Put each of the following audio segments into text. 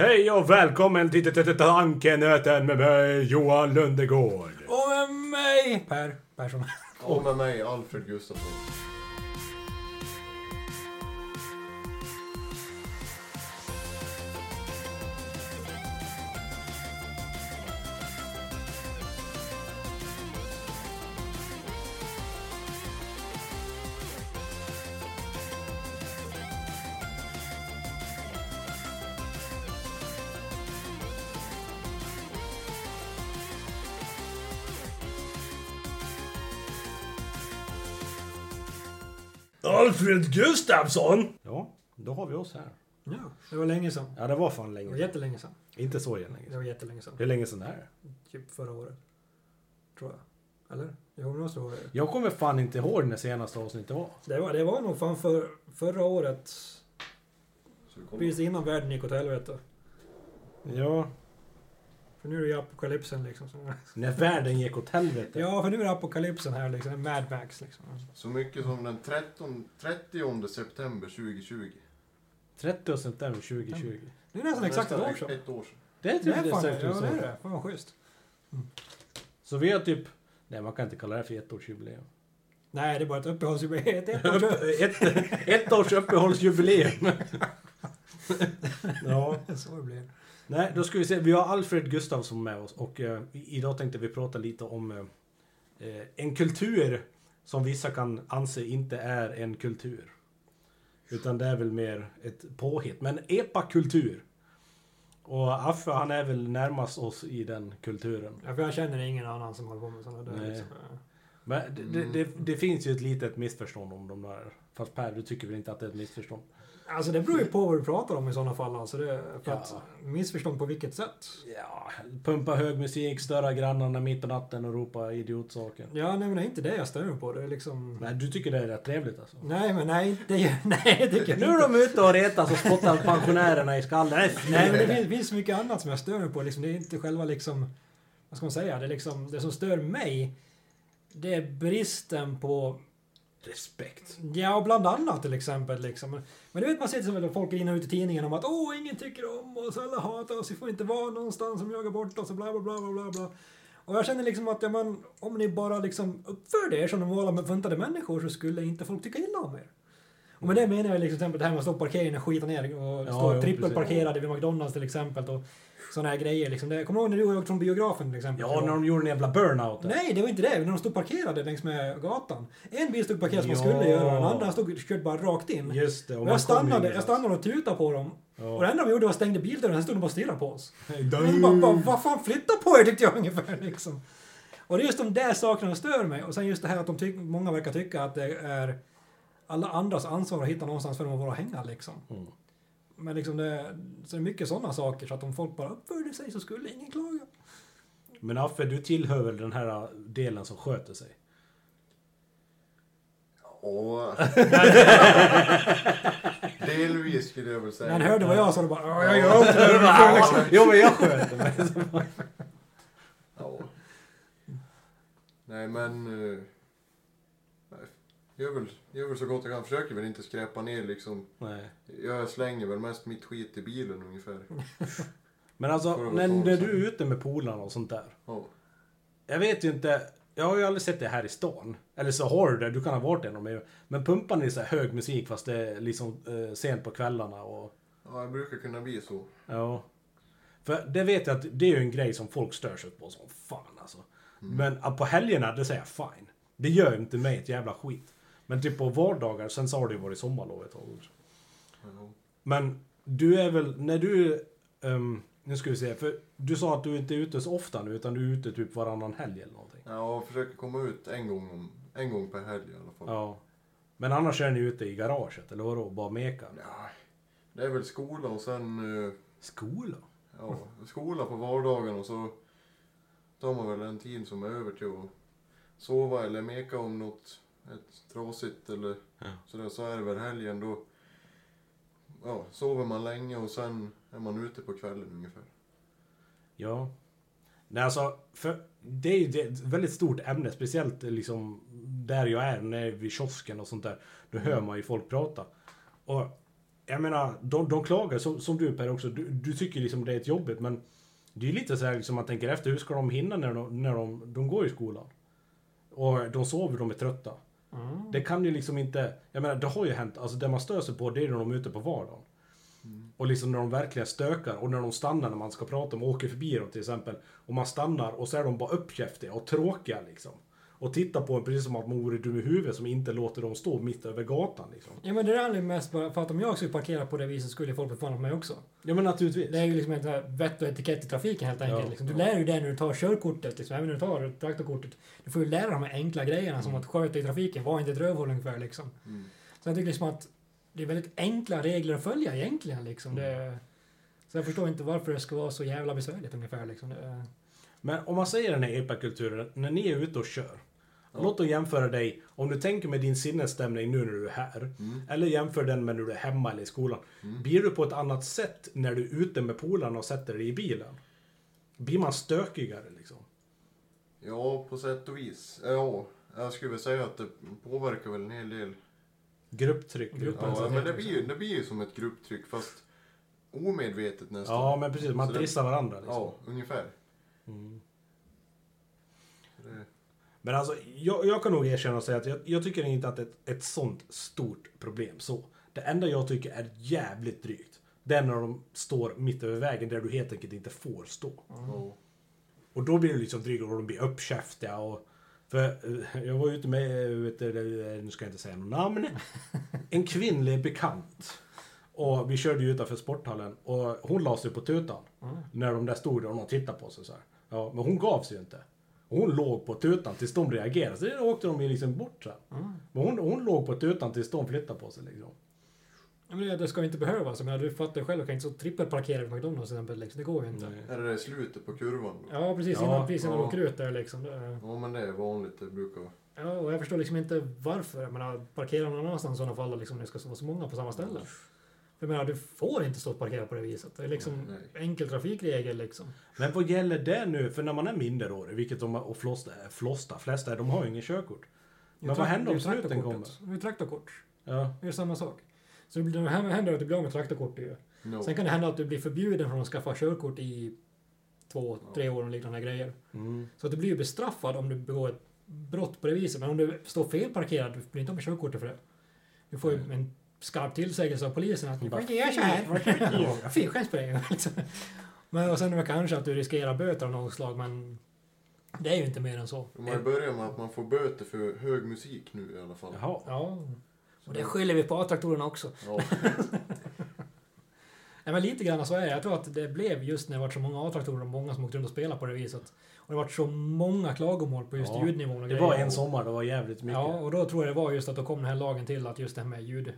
Hej och välkommen till Tankenöten med mig Johan Lundegård. Och med mig Per Persson. Och med mig Alfred Gustafsson. Alfred Gustafsson! Ja, då har vi oss här. Ja, det var länge sedan. Ja, det var fan Det länge var sedan. jättelänge sedan. Inte så länge Det sedan. var jättelänge sedan. Hur länge sedan det är? Typ förra året. Tror jag. Eller? Jo, det måste vara det. Jag kommer fan inte ihåg när senaste avsnittet var. Det var, det var nog fan för, förra året. Precis innan världen gick åt helvete. Ja. För nu är det ju apokalypsen liksom. När världen gick åt helvete. Ja, för nu är det apokalypsen här liksom. Mad Max liksom. Så mycket som den 13, 30 september 2020. 30 september 2020. Det är nästan exakt ett år sedan. Ett år sedan. Det är Det typ är det fan det. säkert Ja, så. det är det. Fan vad schysst. Så vi har typ... Nej, man kan inte kalla det för ettårsjubileum. Nej, det är bara ett uppehållsjubileum. Ett ett år sedan. ett, ett års uppehållsjubileum. ja. Så det blir. Nej, då ska vi se. Vi har Alfred Gustafsson med oss och eh, idag tänkte vi prata lite om eh, eh, en kultur som vissa kan anse inte är en kultur. Utan det är väl mer ett påhitt. Men epakultur. Och Affe han är väl närmast oss i den kulturen. Ja, för jag känner ingen annan som håller på med sådana där. Nej. Liksom. Men det, det, det, det finns ju ett litet missförstånd om de där. Fast Per, du tycker väl inte att det är ett missförstånd? Alltså det beror ju på vad du pratar om i sådana fall. Alltså det, för Ja. att missförstånd på vilket sätt? Ja, pumpa hög musik, störa grannarna mitt på natten och ropa idiotsaker. Ja, nej men det är inte det jag stör mig på. Det är liksom... Nej, du tycker det är rätt trevligt alltså? Nej, men nej, det, nej, det tycker jag Nu är de ute och retas och spottar pensionärerna i skallen. Nej, men det finns, finns mycket annat som jag stör mig på. Liksom, det är inte själva liksom... Vad ska man säga? Det, är liksom, det som stör mig, det är bristen på... Respekt. Ja, bland annat till exempel. Liksom. Men du vet, man ser till exempel folk in ut i tidningen om att åh, ingen tycker om oss, alla hatar oss, vi får inte vara någonstans som jagar bort oss och bla bla bla bla bla. Och jag känner liksom att ja, man, om ni bara liksom uppförde er som normala funtade människor så skulle inte folk tycka illa om er. Och med det menar jag liksom till exempel det här med att stå på parkeringen och skita ner och Ja, stå jo, trippelparkerade vid McDonalds till exempel. Och sådana här grejer liksom. Det, kommer du ihåg när du åkte från biografen till exempel? Ja, när de gjorde en jävla burnout. Nej, det var inte det. När de stod parkerade längs med gatan. En bil stod parkerad som man Ja. skulle göra, den andra stod körde bara rakt in. Just det. Och man jag stannade, ingenstans. jag stannade och tutade på dem. Och det Ja. enda de gjorde var att stängde bildörren, sen stod de bara och stirrade på oss. Och bara, bara, vad fan, flytta på er tyckte jag ungefär liksom. Och det är just de där sakerna som stör mig. Och sen just det här att de tyck, många verkar tycka att det är alla andras ansvar att hitta någonstans för dem att vara och hänga liksom. Mm. Men liksom det, så det är mycket sådana saker så att om folk bara uppförde sig så skulle ingen klaga. Men Affe, du tillhör väl den här delen som sköter sig? Och... Delvis skulle jag väl säga. När han hörde vad jag sa, då bara "Ja, jag gör allt det där." Ja, jo, men jag sköter mig. Ja. Nej men... Gör väl, gör väl så gott jag kan. Försöker väl inte skräpa ner liksom. Nej. Jag slänger väl mest mitt skit i bilen ungefär. Men alltså, det när, när du är ute med polarna och sånt där. Ja. Jag vet ju inte. Jag har ju aldrig sett det här i stan. Eller så har du det, du kan ha varit en med. Men pumpar ni så här hög musik fast det är liksom eh, sent på kvällarna och... ja, jag brukar kunna bli så. Ja. För det vet jag att det är ju en grej som folk stör sig på som fan alltså. Men att på helgerna, det säger jag fine. Det gör inte mig ett jävla skit. Men typ på vardagar, sen så har det ju varit sommarlov ett tag också. Ja. Men du är väl, när du... ehm, nu ska vi se, för du sa att du inte är ute så ofta nu, utan du är ute typ varannan helg eller någonting. Ja, jag försöker komma ut en gång, om, en gång per helg i alla fall. Ja. Men annars är ni ute i garaget, eller vadå? Bara mekar? Ja, det är väl skola och sen... eh, Skola? Ja, skola på vardagen och så tar man väl en tid som är över till att sova eller meka om något ett trasigt eller Ja. sådär. Så är det väl helgen då. Ja, sover man länge och sen är man ute på kvällen ungefär. Ja. Nej, alltså, för det är ju ett väldigt stort ämne, speciellt liksom där jag är, när vid kiosken och sånt där. Då hör man ju folk prata. Och jag menar, de, de klagar som, som du Per också. Du, du tycker liksom det är ett jobbigt men det är ju lite så här liksom man tänker efter, hur ska de hinna när de, när de, de går i skolan? Och de sover, de är trötta. Mm. Det kan ju liksom inte, jag menar det har ju hänt, alltså det man stör sig på det är när de är ute på vardagen. Och liksom när de verkligen stökar och när de stannar när man ska prata, om åker förbi dem till exempel. Och man stannar och så är de bara uppkäftiga och tråkiga liksom. Och tittar på en precis som att man vore dum i huvudet som inte låter dem stå mitt över gatan liksom. Ja men det är aldrig mest bara för att om jag skulle parkera på det viset skulle folk på mig också. Ja men naturligtvis. Det är ju liksom ett vett och etikett i trafiken helt enkelt. Ja. liksom. Du lär ju det när du tar körkortet, liksom, även när du tar traktorkortet. Du får ju lära dig de här enkla grejerna som att sköta i trafiken, var inte ett rövhål ungefär liksom. Mm. Så jag tycker liksom att det är väldigt enkla regler att följa egentligen liksom. Det, så jag förstår inte varför det ska vara så jävla besvärligt ungefär liksom. Det, Men om man säger den här epakulturen, när ni är ute och kör. Låt då jämföra dig, om du tänker med din sinnesstämning nu när du är här. Mm. Eller jämför den med när du är hemma eller i skolan. Blir du på ett annat sätt när du är ute med polarna och sätter dig i bilen? Blir man stökigare liksom? Ja, på sätt och vis. Ja, jag skulle väl säga att det påverkar väl en hel del. Grupptryck. Gruppen. Ja, så men det blir, ju- det blir ju som ett grupptryck fast omedvetet nästan. Ja, men precis. Man trissar varandra liksom. Ja, ungefär. Mm. Det, Men alltså, jag, jag kan nog erkänna och säga att jag, jag tycker inte att ett, ett sånt stort problem så. Det enda jag tycker är jävligt drygt, det är när de står mitt över vägen där du helt enkelt inte får stå. ja. Och då blir det liksom drygt och de blir uppkäftiga och... För eh, jag var ute med, eh, vet du, nu ska jag inte säga något namn, en kvinnlig bekant. Och vi körde ju utanför sporthallen och hon la sig på tutan. Mm. När de där stod där och de tittade på sig så här. Ja, men hon gav sig ju inte. Hon låg på tutan tills de reagerade. Så då åkte de ju liksom bort sen. Mm. Men hon, hon låg på tutan tills de flyttade på sig liksom. Men det, det ska ju inte behövas. Jag menar, du fattar ju själv, du kan inte så trippelparkera vid McDonalds till exempel. Liksom. Det går ju inte. Är det där slutet på kurvan då? Ja, precis. Ja, innan precis innan ja. åker ut där liksom. Det, Ja, men det är vanligt. Det brukar... ja, och jag förstår liksom inte varför. Jag menar, parkera någon annanstans i sådana fall, liksom, det ska vara så många på samma ställe. Jag menar, du får inte stå och parkera på det viset. Det är liksom Nej. enkel trafikregel liksom. Men vad gäller det nu? För när man är minderårig, vilket de och flesta, flesta, flesta de har ju ingen körkort. Men är vad händer är om snuten traktorkortet. Det är traktorkort. Ja. Det är samma sak. Så det blir- det händer att du blir av med traktorkortet ju. No. Sen kan det hända att du blir förbjuden från att skaffa körkort i två, tre år och liknande grejer. Mm. Så att du blir ju bestraffad om du begår ett brott på det viset. Men om du står felparkerad, du blir inte av med körkortet för det. Du får ju en skarp tillsägelse av polisen att Bara, inte göra så här. Fyrstjärnspoäng liksom. Men och sen är det kanske att du riskerar böter av något slag, men det är ju inte mer än så. Ju börjat med att man får böter för hög musik nu i alla fall. Jaha. Ja. Och det skyller vi på A-traktorerna också. Ja. Nej, men lite grann så är det. Jag tror att det blev just när det var så många A-traktorer och många som åkte runt och spelade på det viset. Och det var så många klagomål på just Ja, ljudnivån och Det grejer. var en sommar, det var jävligt mycket. Ja, och då tror jag det var just att då kom den här lagen till att just det här med ljud,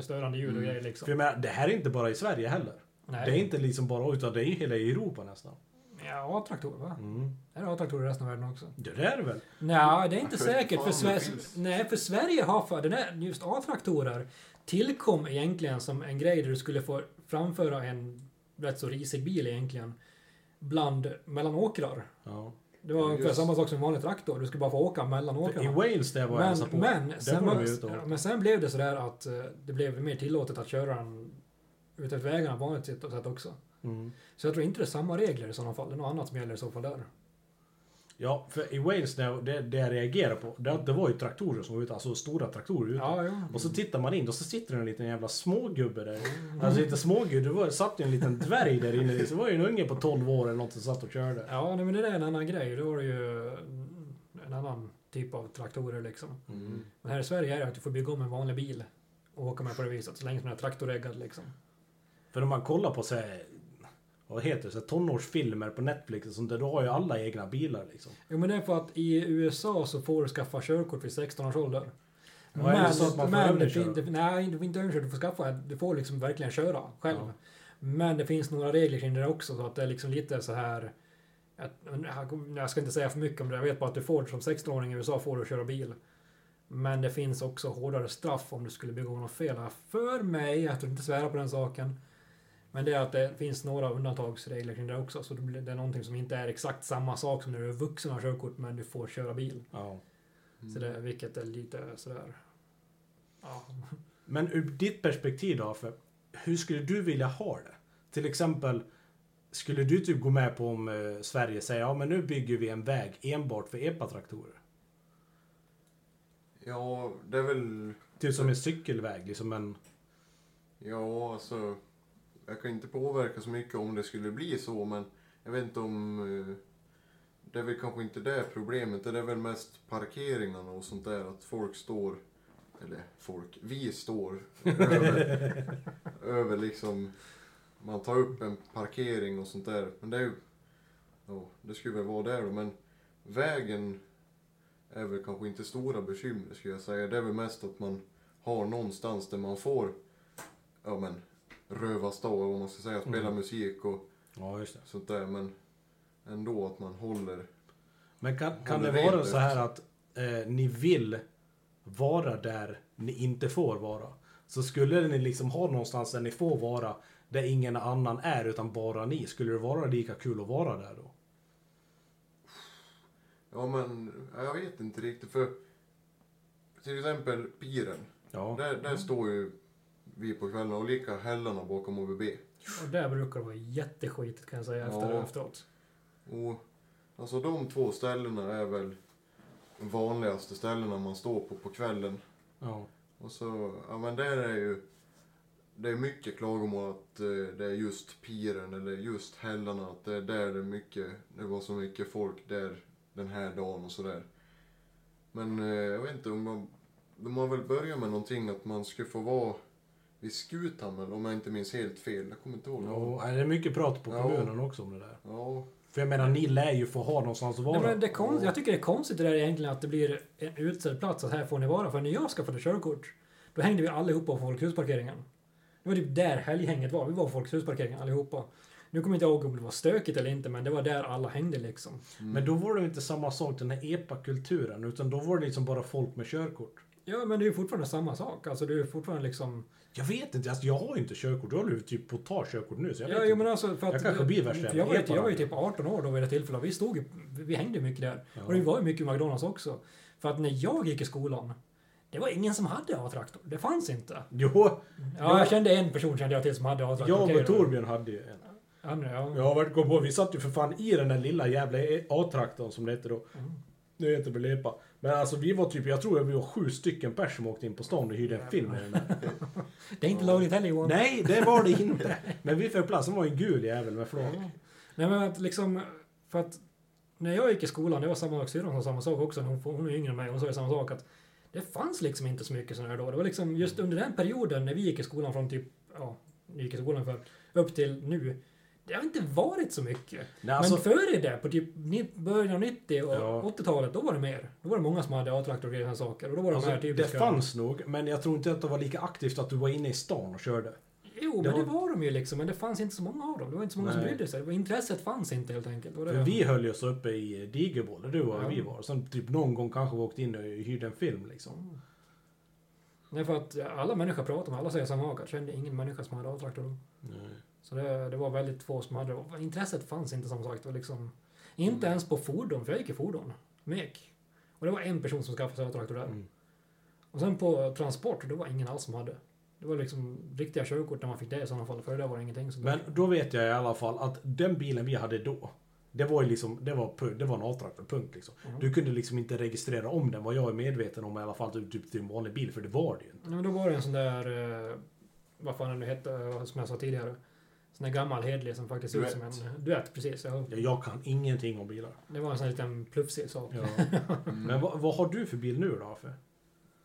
störande ljud och Mm. grejer För liksom. jag menar, det här är inte bara i Sverige heller. Nej. Det är inte liksom bara utan det är hela Europa nästan. Ja, A-traktorer va? Mm. Är det A-traktorer i resten av världen också? Det där är det väl? Nej, det är inte För säkert. För, Sver- nej, för Sverige har för den här, just A-traktorer tillkom egentligen som en grej där du skulle få framföra en rätt så risig bil egentligen. Bland, mellan åkrar. Ja. Det var Ja, ungefär samma sak som en vanlig traktor. Du skulle bara få åka mellan För I åkrarna. Wales där var jag Men, men, där sen var men sen blev det sådär att eh, det blev mer tillåtet att köra den utefter vägarna på vanligt sätt också. mm. Så jag tror inte det är samma regler i sådana fall. Det är något annat som gäller i så fall där. Ja, för i Wales, där, det, det jag reagerade på, det, det var ju traktorer som var ute, alltså stora traktorer ute. Ja, ja. Och så tittar man in och så sitter det en liten jävla smågubbe där. Alltså inte smågubbe, det var, satt ju en liten dvärg där inne. Det var ju en unge på 12 år eller något som satt och körde. Ja, nej, men det där är en annan grej. Då var det ju en annan typ av traktorer liksom. Mm. Men här i Sverige är det att du får bygga om en vanlig bil och åka med på det viset så länge som den är traktoreggad liksom. För om man kollar på så här, vad heter det, så tonårsfilmer på Netflix och sånt där, då har ju alla egna bilar liksom. Jo men det är för att i USA så får du skaffa körkort vid 16 års ålder. Ja, är det så att man får men det, övningsköra? fin- det, nej, du får inte övningsköra, du får skaffa, du får liksom verkligen köra själv. Ja. Men det finns några regler kring det också så att det är liksom lite så här jag ska inte säga för mycket om det, jag vet bara att du får som 16-åring i USA får du köra bil. Men det finns också hårdare straff om du skulle begå något fel. För mig, jag tror inte svära på den saken. Men det är att det finns några undantagsregler kring det också. Så det är någonting som inte är exakt samma sak som när du är vuxen och har körkort men du får köra bil. Ja. Så det, vilket är lite sådär... Ja. Men ur ditt perspektiv då, för hur skulle du vilja ha det? Till exempel, skulle du typ gå med på om eh, Sverige säger ja men nu bygger vi en väg enbart för epatraktorer? Ja, det är väl... Typ som en cykelväg, liksom en... Ja, alltså... Jag kan inte påverka så mycket om det skulle bli så, men jag vet inte om... Eh, det är väl kanske inte det problemet. Det är väl mest parkeringarna och sånt där. Att folk står... Eller folk, vi står över, över liksom... Man tar upp en parkering och sånt där. Men det är ju... Ja, det skulle väl vara där då, men vägen är väl kanske inte stora bekymmer skulle jag säga. Det är väl mest att man har någonstans där man får, ja men, rövas då, eller vad man ska säga, spela Mm. musik och Ja, sånt där. Men ändå att man håller, Men kan, kan det vara så här att eh, ni vill vara där ni inte får vara? Så skulle ni liksom ha någonstans där ni får vara, där ingen annan är utan bara ni, skulle det vara lika kul att vara där då? ja men, ja, jag vet inte riktigt för till exempel piren, Ja. där, där står ju vi på kvällen och lika hällarna bakom OBB. Och där brukar det vara jätteskitigt kan jag säga efter, Ja. efteråt. Och alltså de två ställena är väl de vanligaste ställena man står på på kvällen. ja. Och så, ja men där är ju, det är mycket klagomål att eh, det är just piren eller just hällarna, att det är där det är mycket, det var så mycket folk där den här dagen och sådär. Men eh, jag vet inte om man, de har väl börjat med någonting att man ska få vara vid Skuthammar om jag inte minns helt fel. Jag kommer inte ihåg. Ja, det är mycket prat på Ja. kommunen också om det där. Ja, För jag menar, ni lär ju få ha någonstans att vara. Nej, men det är konst, jag tycker det är konstigt det där egentligen att det blir en utsedd plats att här får ni vara. För när jag skaffade körkort, då hängde vi allihopa på Folkhusparkeringen. Det var typ där helghänget var. Vi var på Folkhusparkeringen allihopa. Nu kommer inte jag ihåg om det var stökigt eller inte, men det var där alla hängde liksom. mm. Men då var det inte samma sak, den här epa-kulturen, utan då var det liksom bara folk med körkort. Ja, men det är ju fortfarande samma sak. Alltså det är ju fortfarande liksom... Jag vet inte, alltså, jag har ju inte körkort. Du håller ju typ på att ta körkort nu. Så jag Ja, vet jo men alltså för att... Jag kanske blir värsta jag, epa jag var ju typ 18 år då vid det tillfället. Vi stod vi hängde mycket där. Ja. Och det var ju mycket McDonalds också. För att när jag gick i skolan, det var ingen som hade A-traktor. Det fanns inte. Jo, Ja, Ja. jag kände en person kände jag till som hade A-traktor. jag och. Torbjörn hade ju en. Andra, ja. Ja, vart kom på, vi satt ju för fan i den där lilla jävla A-traktorn som det heter då. Mm. Nu heter det väl epa. Men alltså vi var typ, jag tror att vi var sju stycken pers som åkte in på stan och hyrde en film med den där. Det är inte lagligt heller Johan. Nej, det var det inte. Men vi fick plats, det var en gul jävel med flak. Nej men att liksom, för att när jag gick i skolan, det var samma sak, syrran sa samma sak också, hon, hon är yngre än mig, hon sa samma sak att det fanns liksom inte så mycket sådana här då. Det var liksom just under den perioden när vi gick i skolan från typ, ja, vi gick i skolan för upp till nu. Det har inte varit så mycket. Nej, alltså, Men före det, på typ början av 90 och Ja. 80-talet, då var det mer. Då var det många som hade A-traktor och grejer saker. Och då var det alltså de här det typiska... fanns nog, men jag tror inte att det var lika aktivt att du var inne i stan och körde. Jo, det men det var- var de ju liksom. Men det fanns inte så många av dem. Det var inte så många som Nej. brydde sig. Det var, intresset fanns inte helt enkelt. Det, För vi höll ju oss uppe i Digerboll, där du och Ja. vi var. Sen typ någon gång kanske vi åkte in och hyrde en film liksom. Nej, för att alla människor pratar med, alla säger samma sak. Jag kände ingen människa som hade A-traktor då. Nej. Så det, det var väldigt få som hade det. Intresset fanns inte som sagt. Var liksom, inte ens på fordon, för jag gick i fordon. Mek. Och det var en person som skaffade sig A-traktor där. Mm. Och sen på transport, det var ingen alls som hade. Det var liksom riktiga körkort när man fick det i sådana fall. För det där var det ingenting. Så Men då vet jag i alla fall att den bilen vi hade då, det var ju liksom, det var, det var en A-traktor, punkt liksom. Mhm. Du kunde liksom inte registrera om den, vad jag är medveten om i alla fall, typ, typ till en vanlig bil, för det var det ju inte. Ja, men då var det en sån där, eh, vad fan den nu hette, eh, som jag sa tidigare. Sån där gammal hedlig som faktiskt ser ut som en Duett. precis. Ja. Ja, Jag kan ingenting om bilar. Det var en sån här liten plufsig sak. Ja. Mm. Men vad, vad har du för bil nu då? För?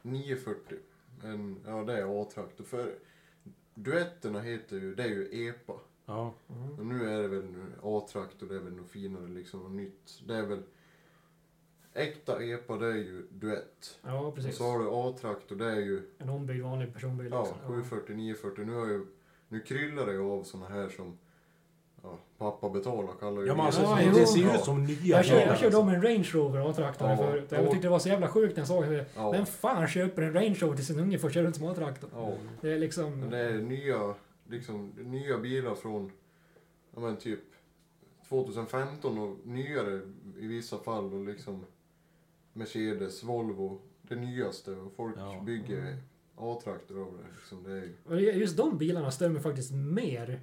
940. En, ja, det är A-traktor. För duetterna heter ju, det är ju EPA. Ja. Mm. Och nu är det väl nu A-traktor, det är väl något finare liksom, något nytt. Det är väl äkta EPA, det är ju duett. Ja, Och precis. så har du A-traktor, det är ju En ombyggd vanlig personbil. ja, liksom. 740, 940. Nu har ju, nu kryllar det ju av såna här som ja, pappa betalar kallar ju Ja, men alltså, Ja, det, jo. det ser ju ut som nya Jag, kör, jag körde alltså. om en Range Rover A-traktor Ja, förut. Jag och- tyckte det var så jävla sjukt när jag såg det. Ja, Vem fan köper en Range Rover till sin unge för att köra runt som A-traktor? ja. Det är liksom... Men det är nya, liksom, nya bilar från, ja men typ 2015 och nyare i vissa fall och liksom Mercedes, Volvo, det nyaste och folk Ja. bygger A-traktor av det. Liksom. det är, just de bilarna mig faktiskt mer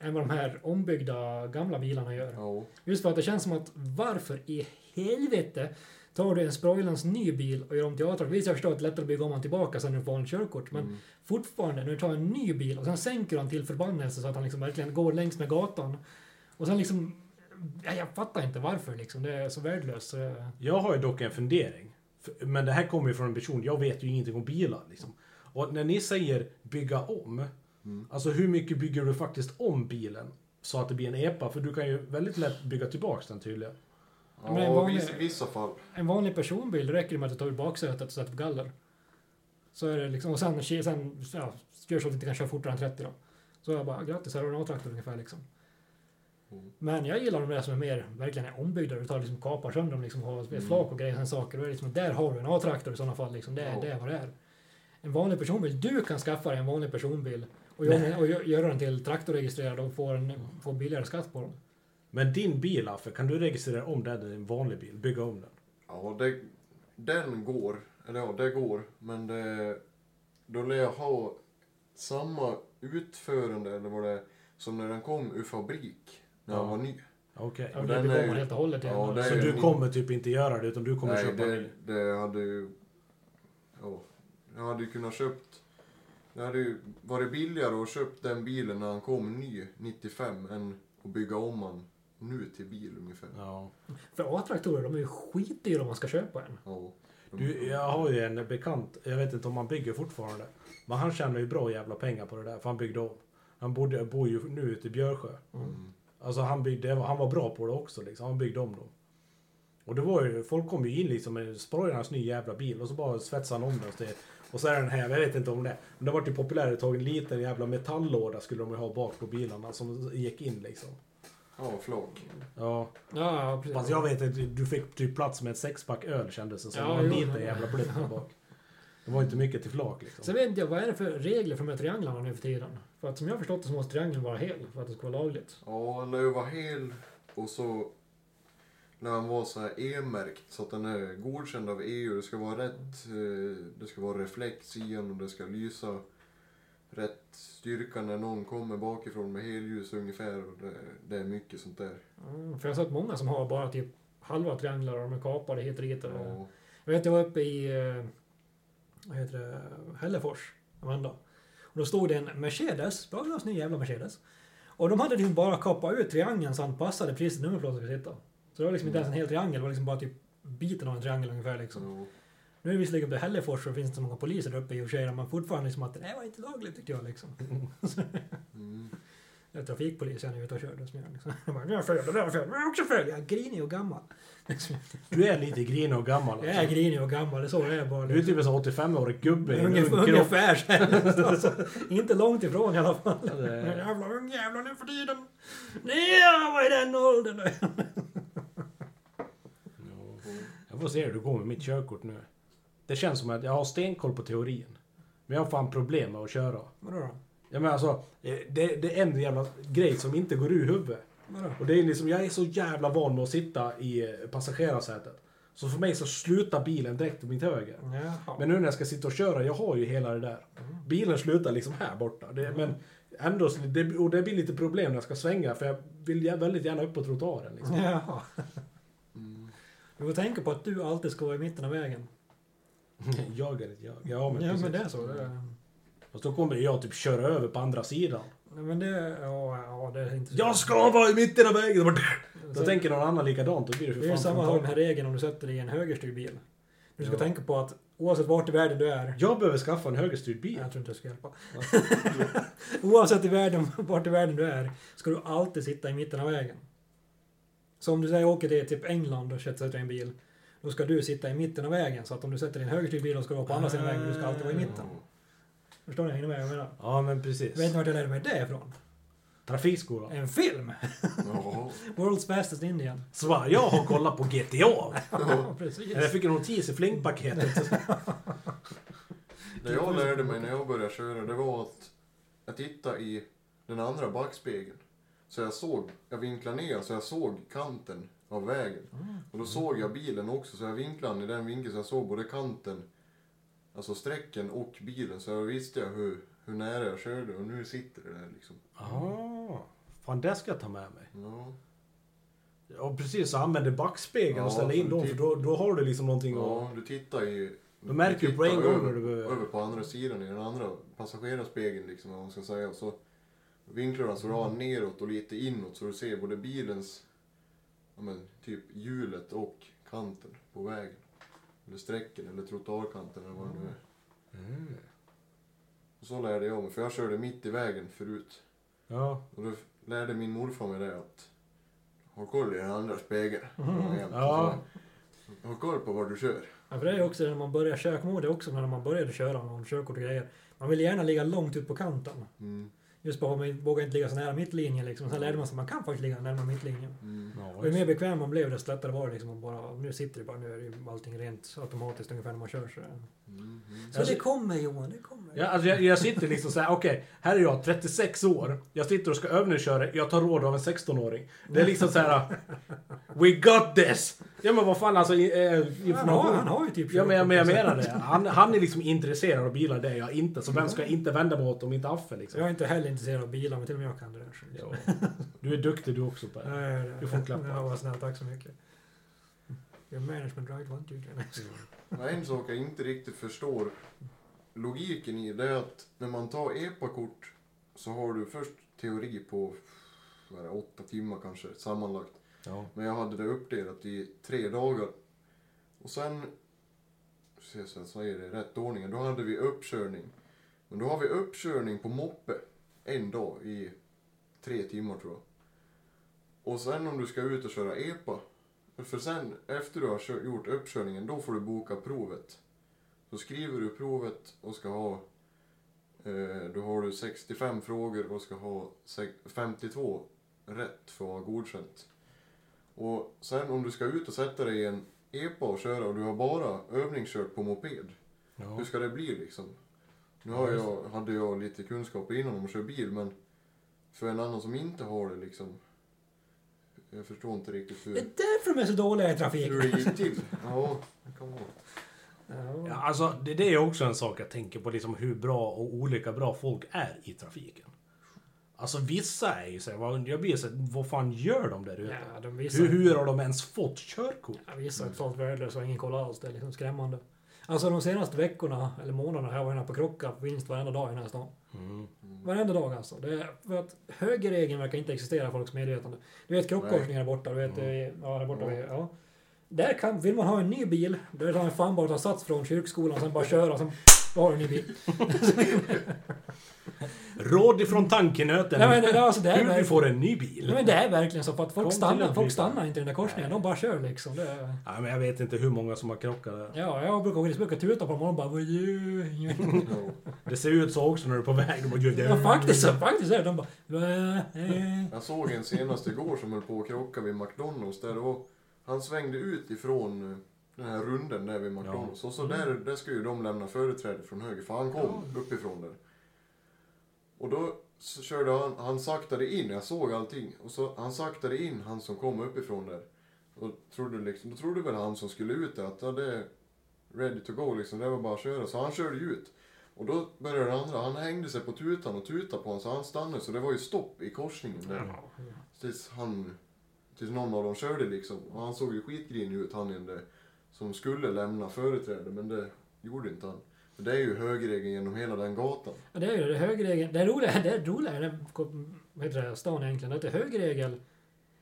än vad de här ombyggda gamla bilarna gör. ja. Just för att det känns som att varför i helvete tar du en Sproilans ny bil och gör om till A-traktor? Visst, jag förstår att det är lättare att bygga om den tillbaka sen du får en körkort, men Mm. fortfarande när du tar en ny bil och sen sänker han till förbannelse så att han liksom verkligen går längs med gatan. Och sen liksom... Ja, jag fattar inte varför liksom. Det är så värdelöst. Jag har ju dock en fundering. Men det här kommer ju från en person, jag vet ju ingenting om bilar. Liksom. Och när ni säger bygga om, Mm. alltså hur mycket bygger du faktiskt om bilen? Så att det blir en EPA, för du kan ju väldigt lätt bygga tillbaks den tydligen. Ja, Men en vanlig- vissa, vissa fall. En vanlig personbil, räcker det med att du tar ut baksätet och sätter på galler. Så är det liksom, och sen, sen ja, gör så att du inte kan köra fortare än 30 då. Så jag bara, grattis, här har du en A-traktor ungefär liksom. Mm. Men jag gillar de där som är mer, verkligen är ombyggda. Du tar liksom kapar sönder dem liksom, har ett flak och grejer, sådana saker. Och det är liksom, där har du en A-traktor i sådana fall liksom. Det, är- Ja. det är vad det är. En vanlig personbil, du kan skaffa dig en vanlig personbil och göra, och gö- göra den till traktorregistrerad och få, en, få billigare skatt på den. Men din bil, Affe, kan du registrera om den till en vanlig bil? Bygga om den? Ja, det, den går. Eller ja, det går. Men det, då lär jag ha samma utförande eller vad det är som när den kom ur fabrik. När Ja. den var ny. Okej. Och det den är helt och hållet ja, Så du min- kommer typ inte göra det, utan du kommer Nej, köpa det, ny? det hade ju... Ja, jag hade ju kunnat köpt... Det hade ju varit billigare att köpa den bilen när han kom ny, 95, än att bygga om han nu till bil ungefär. Ja. För A-traktorer, de är ju skitdyra om man ska köpa en. Ja. Du, jag har ju en bekant, jag vet inte om han bygger fortfarande. Men han tjänar ju bra jävla pengar på det där, för han byggde om. Han bodde, bor ju nu ute i Björsjö. Mm. Alltså han byggde, han var bra på det också liksom. Han byggde om dem. Och det var ju, folk kom ju in liksom med Sprojarnas ny jävla bil och så bara svetsade han om den. till- Och så är den här, jag vet inte om det. Men det var ju populärt ett tag, en liten jävla metalllåda skulle de ju ha bak på bilarna som gick in liksom. Ja, flak. Ja, Ja, precis. fast jag vet inte, du fick typ plats med ett sexpack öl kändes det som. Ja, det var en liten jävla blipp där bak. Det var inte mycket till flak liksom. Sen vet inte jag, vad är det för regler för de här trianglarna nu för tiden? För att som jag har förstått det så måste triangeln vara hel för att det ska vara lagligt. Ja, den lär ju vara hel och så när han var så här E-märkt så att den är godkänd av EU. Det ska vara rätt, eh, det ska vara reflex i den och det ska lysa rätt styrka när någon kommer bakifrån med helljus ungefär. Och det, det är mycket sånt där. Mm, för jag har sett många som har bara typ halva trianglar och de är kapade hit och dit. och- Ja, Jag vet, jag var uppe i eh, vad heter det, Hällefors, Amanda. Och då stod det en Mercedes, bra ny jävla Mercedes. Och de hade liksom bara kapat ut triangeln så han passade precis nummerplåten skulle sitta. Så det var liksom inte ens en hel triangel, det var liksom bara typ biten av en triangel ungefär liksom. så, Nu är det visserligen uppe i Hällefors det finns inte så många poliser där uppe i och för sig, men fortfarande liksom att det var inte lagligt tyckte jag liksom. mm. Jag är trafikpolis, jag är ute och körde som jag liksom. Jag bara, jag är fel, det är fel, jag är också fel, jag är grinig och gammal. Liksom. Du är lite grinig och gammal. Jag är grinig och gammal, det är så jag är bara. Du är typ en sån 85-årig gubbe en Ungefär, ungefär så här. alltså, Inte långt ifrån i alla fall. Ja, det Jävla ungjävlar nu för tiden. Nej, jag var i den åldern. Jag får se hur det går med mitt körkort nu. Det känns som att jag har stenkoll på teorin. Men jag har fan problem med att köra. Vadå då? Jag menar alltså, eh, det, det är en jävla grej som inte går ur huvudet. Vadå? Och det är liksom, jag är så jävla van med att sitta i eh, passagerarsätet. Så för mig så slutar bilen direkt till mitt höger. Jaha. Men nu när jag ska sitta och köra, jag har ju hela det där. Bilen slutar liksom här borta. Det, men ändå, det, och det blir lite problem när jag ska svänga för jag vill väldigt gärna upp på trottoaren. Liksom. Jaha. Du får tänka på att du alltid ska vara i mitten av vägen. jag är ett jag. Ja men, Ja, precis. men det är så. Det är... Fast då kommer jag typ köra över på andra sidan. Nej, Men det... Ja, ja, det är inte så... Jag ska vara i mitten av vägen! Då Så- tänker någon annan likadant. Då blir det för Det är samma den här regeln om du sätter dig i en högerstyrd bil. Du ska Ja. tänka på att oavsett vart i världen du är Jag behöver skaffa en högerstyrd bil. Jag tror inte det ska hjälpa. Oavsett i världen, vart i världen du är, ska du alltid sitta i mitten av vägen. Så om du säger åker till typ England och sätter dig i en bil, då ska du sitta i mitten av vägen. Så att om du sätter en högerstyrd bil och ska vara på andra sidan vägen, du ska alltid vara i mitten. Förstår ni? Hänger ni med vad jag menar? Ja men Jag precis. vet inte vart jag lärde mig det ifrån. Trafikskola. En film! Ja. World's fastest Indian. Så bara, jag har kollat på GTA. Ja, precis. Jag fick en notis i flingpaketet. Det jag lärde mig när jag började köra, det var att jag tittade i den andra backspegeln. Så jag såg, jag vinklade ner så jag såg kanten av vägen. Och då såg jag bilen också, så jag vinklade i den vinkeln så jag såg både kanten, alltså sträcken och bilen så jag visste jag hur, hur nära jag körde och nu sitter det där liksom. Ah, fan det ska jag ta med mig. Ja, Ja precis, så använder backspegeln och Ja, ställer in dem för då, då har du liksom någonting att... ja du tittar i... Du märker ju på en gång över, när du över på andra sidan i den andra passagerarspegeln liksom, vad man ska säga. Och så vinklar den så du har neråt och lite inåt så du ser både bilens, ja men typ hjulet och kanten på vägen. Eller sträcken eller trottoarkanten eller vad det nu är. Mm. Och så lärde jag mig, för jag körde mitt i vägen förut. Ja. Och då lärde min morfar mig det att ha koll i den andra spegeln. Mm. Ja. Ha koll på var du kör. Ja, för det är också när man börjar körkode också när man började köra någon körkort och grejer. Man vill gärna ligga långt ut på kanten. Mm. Just bara man vågar inte ligga så nära mittlinjen liksom. Sen lärde man sig att man kan faktiskt ligga närmare mittlinjen. Mm. Ja, Och ju mer bekväm man blev desto lättare var det liksom att bara, nu sitter det bara, nu är ju allting rent automatiskt ungefär när man kör så. Mm. Så Alltså- det kommer Johan, det kommer. Ja, alltså jag, jag sitter liksom såhär, okej, här är jag 36 år. Jag sitter och ska övningsköra, jag tar råd av en 16-åring. Det är liksom så här. We got this! Ja men vad fan alltså, eh, han, har, information. han har ju typ Ja men, jag- men jag menar det. Han, han är liksom intresserad av bilar, det är jag inte. Så vem ska jag inte vända mig åt om inte Affe liksom? Jag är inte heller intresserad av bilar, men till och med jag kan det där. Ja. Du är duktig du också Per. Ja, ja, ja. Du får en klapp. Ja, vad snällt. Tack så mycket. Your management right one, two, three. En sak jag inte riktigt förstår logiken i det är att när man tar EPA-kort så har du först teori på vad är det, åtta timmar kanske sammanlagt. Ja. Men jag hade det uppdelat i tre dagar. Och sen, jag säga, så är det i rätt ordning, då hade vi uppkörning. Men då har vi uppkörning på moppe en dag i tre timmar tror jag. Och sen om du ska ut och köra EPA, för sen efter du har gjort uppkörningen, då får du boka provet. Så skriver du provet och ska ha, eh, då har du 65 frågor och ska ha sex- 52 rätt för att vara godkänt. Och sen om du ska ut och sätta dig i en EPA och köra och du har bara övningskört på moped. Ja. Hur ska det bli liksom? Nu har jag, hade jag lite kunskaper innan om att köra bil men för en annan som inte har det liksom. Jag förstår inte riktigt Det är hur, därför de är så dåliga i trafik. hur det gick till. Ja, det kan vara. Ja, Ja. alltså, det, det är också en sak jag tänker på, liksom hur bra och olika bra folk är i trafiken. Alltså vissa är ju såhär, vad- jag blir såhär, vad fan gör de där ute? Ja, de visar, hur, hur har de ens fått körkort? Ja, vissa är totalt värdelösa och ingen koll alls. Det är liksom skrämmande. Alltså de senaste veckorna, eller månaderna, har jag varit på krocka minst varenda dag i den här stan. Mm. Varenda dag alltså. Det är för att högerregeln verkar inte existera i folks medvetande. Du vet krockkorsningar där borta, du vet, Mm. eh, ja där borta Ja. vid, ja. Där kan, vill man ha en ny bil, då är det fan bara ta sats från kyrkskolan och sen bara köra och sen då har du en ny bil. Råd ifrån tankenöten. Nej men det, alltså, det är hur du får en ny bil. nej, men det är verkligen så för att folk stannar, folk stannar inte i den där korsningen. De bara kör liksom. Det är, Ja, men jag vet inte hur många som har krockat där. ja, jag brukar, jag brukar tuta på dem och de bara? Ja. Det ser ut så också när du är på väg. De bara, Ja faktiskt, så- faktiskt är det. De bara. Jag såg en senast igår som höll på att krocka vid McDonalds där och han svängde ut ifrån eh, den här runden där vid McDonalds. Och så där, där ska ju de lämna företräde från höger för han kom uppifrån där. Och då så körde han, han saktade in, jag såg allting. Och så han saktade in han som kom uppifrån där. Och trodde liksom, då trodde väl han som skulle ut att ja, det är ready to go liksom, det var bara att köra. Så han körde ju ut. Och då började den andra, han hängde sig på tutan och tutade på honom så han stannade så det var ju stopp i korsningen där. Tills han, tills någon av dem körde liksom. Och han såg ju skitgrinig ut han där. Som skulle lämna företräde men det gjorde inte han. Det är ju högerregeln genom hela den gatan. Ja, det är ju det. Det är högerregeln. Det är roliga, det är roliga i den vad heter det, stan egentligen. Att det är högerregel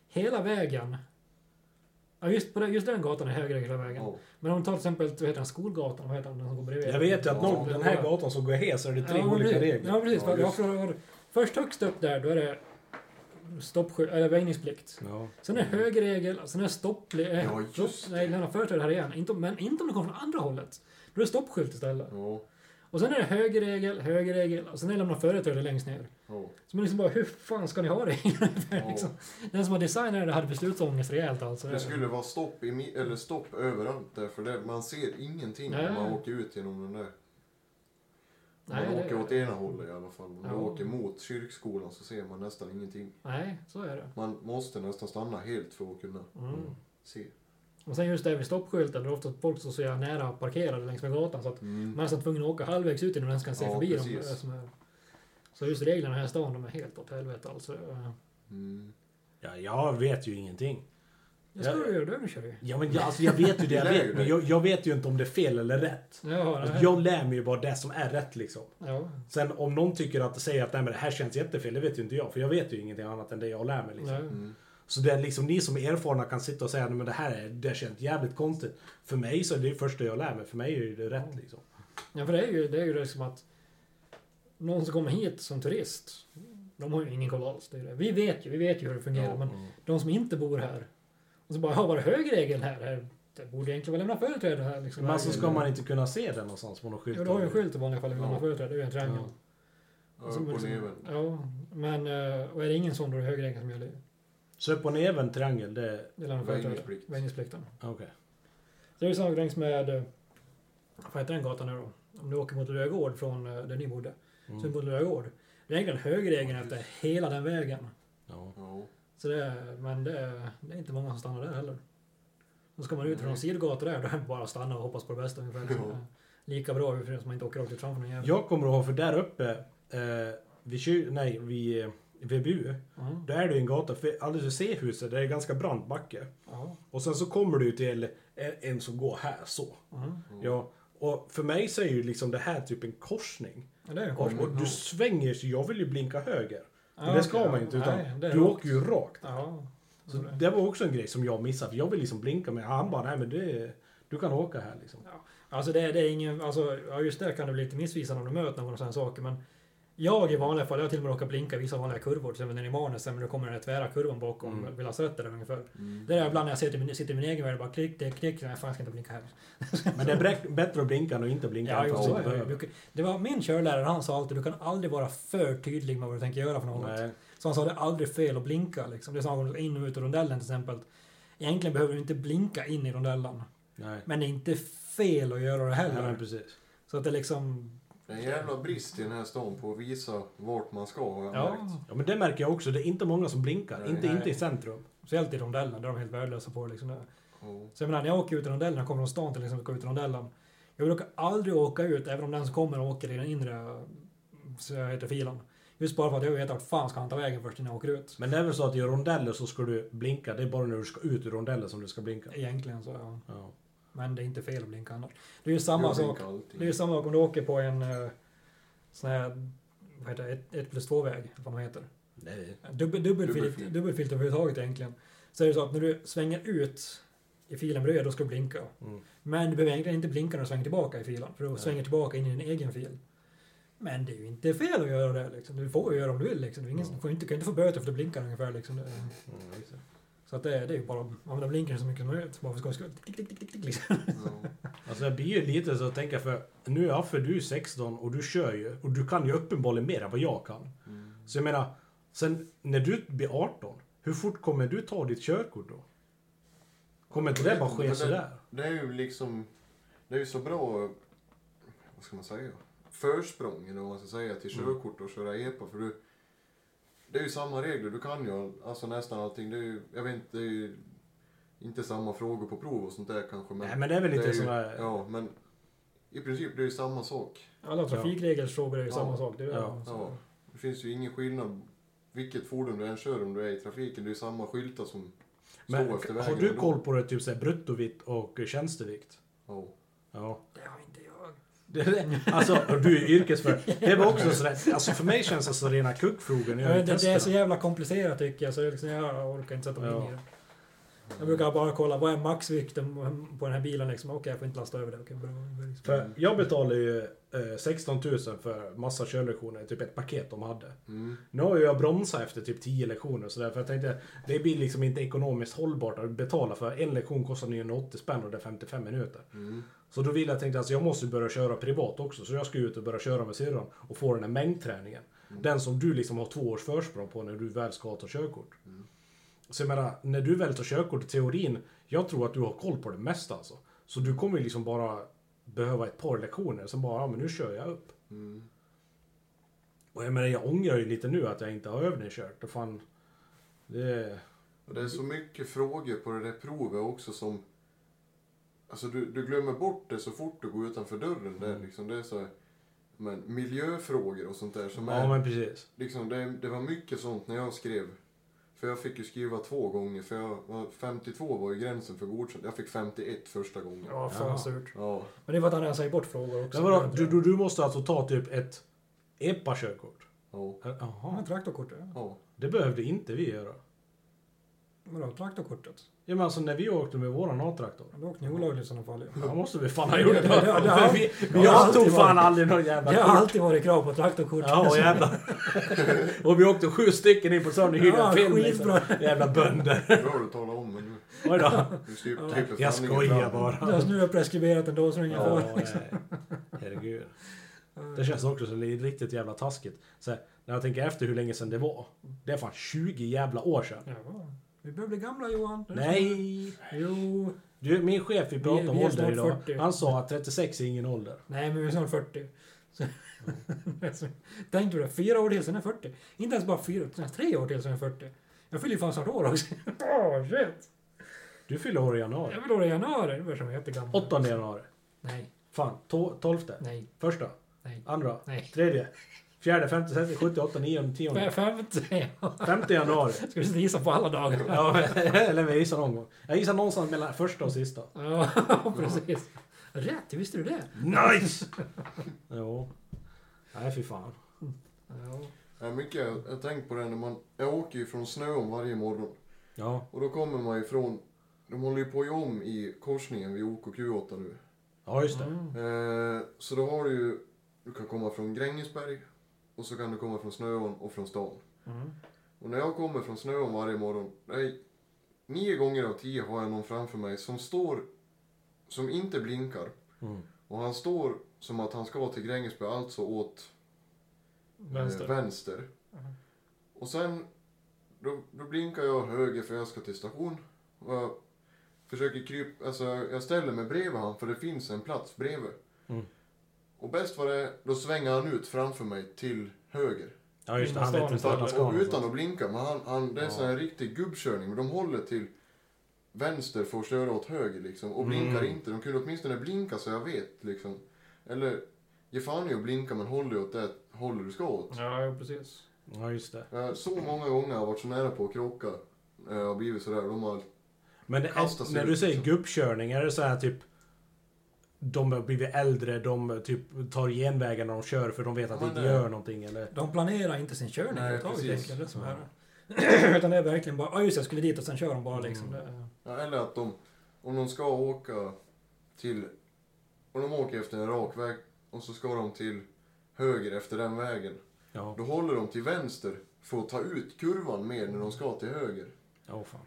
hela vägen. Ja, just, på det, just den gatan är högerregel hela vägen. Ja. Men om du tar till exempel, vad heter den, skolgatan, vad heter den, den som går bredvid? Jag vet ju att någon, den här gatan som går hes så är det tre ja, olika precis. regler. Ja, precis. Ja, just. för, först högst upp där, då är det stoppskydd, eller väjningsplikt. Ja. Sen är högerregel, sen är stopp... Eh, Ja, just stopp nej, lämna företräde här igen. Inte, men inte om det kommer från andra hållet. Då är det stoppskylt istället. Ja. Och sen är det högerregel, högerregel, och sen är det lämna företräde längst ner. Ja. Så man liksom bara, hur fan ska ni ha det? Liksom, den som har designat det hade beslutsångest rejält alltså. Det skulle vara stopp, i, eller stopp överallt där för det, man ser ingenting Nej. när man åker ut genom den där. Om Nej, man det- åker åt ena hållet i alla fall. Om Ja. du åker mot kyrkskolan så ser man nästan ingenting. Nej, så är det. Man måste nästan stanna helt för att kunna Mm. se. Och sen just det vid stoppskylten, det är ofta folk som är så jävla nära parkerade längs med gatan så att Mm. man är nästan tvungen att åka halvvägs ut innan man ens kan se Ja, förbi dem. precis. eh, Som är. Så just reglerna här i stan, de är helt åt helvete alltså. Mm. Ja, jag vet ju ingenting. Det ska du göra, du ju. Ja, men jag, alltså, jag vet ju det jag vet, men jag, jag vet ju inte om det är fel eller rätt. Ja, Alltså, nej. jag lär mig ju bara det som är rätt liksom. ja. Sen om någon tycker att säger att nej, men det här känns jättefel, det vet ju inte jag. För jag vet ju ingenting annat än det jag lär mig. Liksom. Nej. Mm. Så det är liksom ni som är erfarna kan sitta och säga att det här är, det känns jävligt konstigt. För mig så är det det första jag lär mig. För mig är ju det rätt liksom. Ja, för det är ju det är ju liksom att någon som kommer hit som turist, de har ju ingen koll alls. Det det. Vi vet ju, vi vet ju hur det fungerar, Ja. men Mm. de som inte bor här, och så bara, ja, var det högregeln här? här? Det borde egentligen vara lämna företräde här. Liksom. Men alltså ska man inte kunna se det någonstans på någon skylt? Jo, du har ju en skylt i vanliga fall, lämna Ja. företräde, det är ju en triangel. Ja. Ja, Upp och neven. Ja, men eh, och är det ingen sån då är det högregeln som gäller. Så upp och neven triangel, det... Det är företräde. Väjningsplikt. Väjningsplikten. Okej. Det är ju samma längs med, eh, vad heter den gatan nu då? Om du åker mot Lilla Gård från eh, där ni bodde. Mm. Så mot Lilla Gård. Det är egentligen högerregeln efter hela den vägen. Ja. Ja. Så det är, men det är, det är inte många som stannar där heller. Då ska man ut från sidogator där, då är det bara att stanna och hoppas på det bästa ungefär. Ja. Det är Lika bra för att man inte åker rakt ut framför någon jävel. Jag kommer ihåg, för där uppe, eh, vid, nej, vid eh, VBU, Ja. där är det ju en gata, för alldeles vid C-huset, där är det ganska brant backe. Ja. Och sen så kommer du till en, en som går här, så. Ja. Ja, och för mig så är ju liksom det här typ en korsning. Ja, en Och, korsning. och du svänger, så jag vill ju blinka höger. Ja, Men det ska okej, man ja. inte, utan Nej, du åker ju rakt. Ja. Så det var också en grej som jag missade, för jag vill liksom blinka med han bara, nej men det, du kan åka här liksom. Alltså det, det är ingen, alltså ja, just där kan det bli lite missvisande om du möter någon och sådana saker men jag i vanliga fall, jag har till och med råkat blinka vissa vanliga kurvor, till exempel i Manus, men då kommer den här tvära kurvan bakom Mm. där ungefär. Mm. Det är ibland när jag sitter, i min- sitter i min egen värld, bara klick, det, klick, nej fan jag ska inte blinka här. Men det är bättre att blinka än att inte blinka. Ja, jo, fast så är det. var min körlärare, han sa alltid du kan aldrig vara för tydlig med vad du tänker göra för något. Nej. Så han sa det är aldrig fel att blinka liksom. Det sa han in och ut ur rondellen till exempel. Egentligen behöver du inte blinka in i rondellen. Nej. Men det är inte fel att göra det Nej, heller. men precis. Så att det liksom... Det är en jävla brist i den här stan på att visa vart man ska har jag Ja, märkt. Ja, men det märker jag också. Det är inte många som blinkar. Nej. inte, Nej. inte i centrum. speciellt i rondellen, där är de helt värdelösa på det liksom. Ja. Så jag menar, när jag åker ut i rondellen, jag kommer från stan till exempel, går ut i rondellen. Jag brukar aldrig åka ut, även om den som kommer åker i den inre så jag heter filen. Just bara för att jag vet vart fan ska han ta vägen först innan jag åker ut. Men det är väl så att i rondeller så ska du blinka. Det är bara när du ska ut ur rondellen som du ska blinka. Egentligen så, ja. Ja. Men det är inte fel att blinka annars. Det är ju samma Jag sak. Det är ju samma sak om du åker på en eh, sån här, vad heter det, ett, ett plus två väg, vad man heter. Nej. Dubbel, dubbelfilt, Dubbelfil. dubbelfilt överhuvudtaget egentligen. Så är det så att när du svänger ut i filen bredvid, då ska du blinka. Mm. Men du behöver egentligen inte blinka när du svänger tillbaka i filen, för du Nej. svänger tillbaka in i din egen fil. Men det är ju inte fel att göra det liksom. Du får ju göra om du vill liksom. Du, ingen, du får inte, kan inte få böter för att du blinkar ungefär liksom. Mm. Så att det, det är ju bara att använda blinkern så mycket som möjligt. Bara för skojs skull. Tick, tick, tick, tick, tick, liksom. Ja. Alltså jag blir ju lite så att tänka för nu är Affe, du är 16 och du kör ju och du kan ju uppenbarligen mer än vad jag kan. Mm. Så jag menar, sen när du blir 18, hur fort kommer du ta ditt körkort då? Kommer inte det bara ske det- sådär? Det är ju liksom... Det är ju så bra... Vad ska man säga? Försprång, eller vad man ska säga, till Mm. körkort och köra EPA. För du... Det är ju samma regler. Du kan ju alltså nästan allting. Det är ju, jag vet inte, det är ju inte samma frågor på prov och sånt där kanske. Men Nej men det är väl lite sådär... Ja, men i princip det är ju samma sak. Alla trafikregelsfrågor är ju Ja. samma sak. Det är, Ja. Ja. Det finns ju ingen skillnad vilket fordon du än kör om du är i trafiken. Det är ju samma skyltar som Men står efter vägen. har du koll på det typ såhär bruttovikt och tjänstevikt? Ja. Ja. Det har inte alltså, du är yrkesförare. Det var också sådär, alltså för mig känns det så rena Ja, jag det, det är så jävla komplicerat tycker jag, så är liksom, jag orkar inte sätta mig Ja. in i det. Jag brukar bara kolla, vad är maxvikten på den här bilen liksom? Okej, jag får inte lasta över det. Okej, bra. Liksom. För jag betalar ju eh, 16 000 för massa körlektioner, typ ett paket de hade. Mm. Nu har ju jag bromsat efter typ 10 lektioner så där, för jag tänkte det blir liksom inte ekonomiskt hållbart att betala för en lektion kostar 980 spänn och det är 55 minuter. Mm. Så då vill jag tänkte alltså jag måste börja köra privat också så jag ska ut och börja köra med syrran och få den här mängdträningen. Mm. Den som du liksom har två års försprång på när du väl ska ta körkort. Mm. Så jag menar, när du väl tar körkort i teorin, jag tror att du har koll på det mesta alltså. Så du kommer ju liksom bara behöva ett par lektioner, sen bara, ja men nu kör jag upp. Mm. Och jag menar, jag ångrar ju lite nu att jag inte har övningskört. Och fan, det... Och det är så mycket frågor på det där provet också som Alltså du, du glömmer bort det så fort du går utanför dörren där Mm. liksom. Det är så här, men miljöfrågor och sånt där som Ja, är... men precis. Liksom, det, det var mycket sånt när jag skrev. För jag fick ju skriva två gånger, för jag var, 52 var ju gränsen för godkänt. Jag fick 51 första gången. Ja, fan Jaha. surt. Ja. Men det var att han redan säger bort frågor också. Men vadå, du, du, du måste alltså ta typ ett EPA-körkort? Ja. Ja, Jaha. traktorkortet. ja. Ja. Det behövde inte vi göra. Vadå, traktorkortet? Ja men alltså när vi åkte med våran A-traktor. Då åkte ni olagligt i sådana fall. Ja måste vi fan ha gjort det. Det- det- det- det har- vi det vi har har alltid tog fan varit- aldrig någon jävla Det har kort. alltid varit krav på traktorkort. Ja jävlar. och vi åkte sju stycken in på sån hyrda Ja, film. Liksom. Jävla bönder. Bra du talar om, men nu, Oj då. Ja. Jag skojar bara. Alltså, nu är jag preskriberat ändå så det är ingen fara. Herregud. Det känns också som det riktigt jävla taskigt. Så när jag tänker efter hur länge sedan det var. Det är fan 20 jävla år sedan. Ja, vi börjar bli gamla Johan. Nej! Jo. Du, min chef vi pratade om vi ålder idag. 40. Han sa att 36 är ingen ålder. Nej, men vi är snart 40. Så, alltså, tänk du det, fyra år till sen är jag 40. Inte ens bara fyra, utan tre år till sen är jag 40. Jag fyller ju fan snart år också. Åh, shit. Du fyller år i januari. Jag vill år i januari, det som jättegammal. 8 januari. Nej, Fan, to- 12. nej, Första. nej, Andra. nej. Tredje. Fjärde, femte, sjätte, sjunde, åttonde, nionde, tionde. Fem- Femte. Femte januari. Ska du gissa på alla dagar? Ja, eller jag gissar någon gång. Jag gissar någonstans mellan första och sista. Ja, precis. Rätt, visste du det? Nice! jo. Nej, fy fan. Ja. Ja, mycket, jag har tänkt på det när man, jag åker ju från Snöom varje morgon. Ja. Och då kommer man ifrån, de håller ju på att göra om i korsningen vid OKQ8 nu. Ja, just det. Mm. Eh, så då har du ju, du kan komma från Grängesberg och så kan du komma från Snöån och från stan. Mm. Och när jag kommer från Snöån varje morgon, nej, nio gånger av tio har jag någon framför mig som står, som inte blinkar. Mm. Och han står som att han ska till Grängesberg, alltså åt Vänster. Eh, vänster. Mhm. Och sen, då, då blinkar jag höger för jag ska till station. Och jag försöker krypa, alltså jag ställer mig bredvid han för det finns en plats bredvid. Mm. Och bäst var det, då svänger han ut framför mig till höger. Ja, just det. Han vet inte vart han ska Och utan att blinka, men han, han, det är Ja. sån här riktig gubbkörning. Men de håller till vänster för att köra åt höger liksom. Och blinkar Mm. inte. De kunde åtminstone blinka så jag vet liksom. Eller, ge fan i att blinka men håll dig åt det håller du ska åt. Ja, ja, precis. Ja, just det. Eh, Så många gånger har jag varit så nära på att krocka. eh, Och blivit sådär. De har... Men det, när ut, du säger liksom. gubbkörning, är det så här typ... De har blivit äldre, de typ tar genvägar när de kör för de vet att Ja, det inte gör någonting eller... De planerar inte sin körning överhuvudtaget Ja. Utan det är verkligen bara, ja just jag skulle dit och sen kör de bara liksom. Mm. Det, Ja, eller att de, om de ska åka till... Om de åker efter en rak väg och så ska de till höger efter den vägen. Ja, Då håller de till vänster för att ta ut kurvan mer när de ska till höger. ja fan.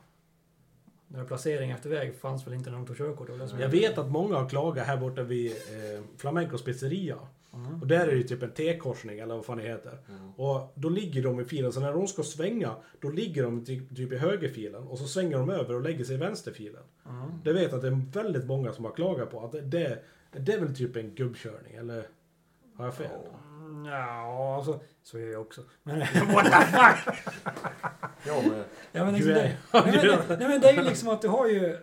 Här placering efter väg fanns väl inte när de tog körkort? Jag vet att många har klagat här borta vid eh, Flamencos pizzeria. Mm. Och där är det typ en T-korsning eller vad fan det heter. Ja. Och då ligger de i filen, så när de ska svänga, då ligger de typ, typ i högerfilen. Och så svänger de över och lägger sig i vänsterfilen. Mm. Det vet att det är väldigt många som har klagat på. Att det, det är väl typ en gubbkörning, eller? Har jag fel? Mm, Ja, alltså, så gör jag också. Men, What the fuck? Ja, men Du liksom är- det, nej, men, nej men det är ju liksom att du har ju...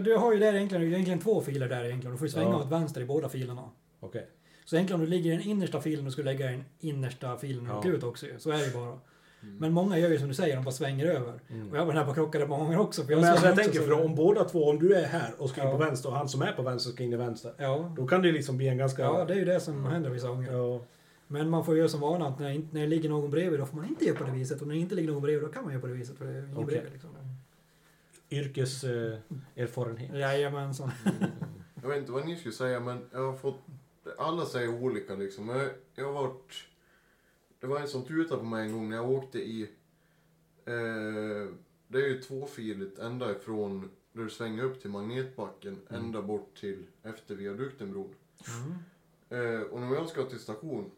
Du har ju där egentligen, det är egentligen två filer där egentligen. Du får ju svänga Ja. åt vänster i båda filerna. Okej. Så egentligen om du ligger i den innersta filen, du skulle lägga i den innersta filen och Ja. ut också. Så är det ju bara. Mm. Men många gör ju som du säger, de bara svänger över. Mm. Och jag var nära på att krocka många gånger också. För Men alltså jag också tänker, så- för om båda två, om du är här och ska in Ja. på vänster och han som är på vänster ska in i vänster. Ja. Då kan det liksom bli en ganska... ja, det är ju det som händer vissa gånger. Ja. Men man får göra som vana att när, när det ligger någon bredvid då får man inte göra på det viset. Och när det inte ligger någon bredvid då kan man göra på det viset. För det är ingen Okej. bredvid liksom. Yrkeserfarenhet. Eh, erfarenhet. Jajamensan. Jag vet inte vad ni skulle säga men jag har fått... Alla säger olika liksom. Jag, jag har varit... Det var en som tutade på mig en gång när jag åkte i... Eh, det är ju tvåfiligt ända ifrån där du svänger upp till Magnetbacken Mm. ända bort till efter viaduktenbron. Mm. Eh, och när jag ska till station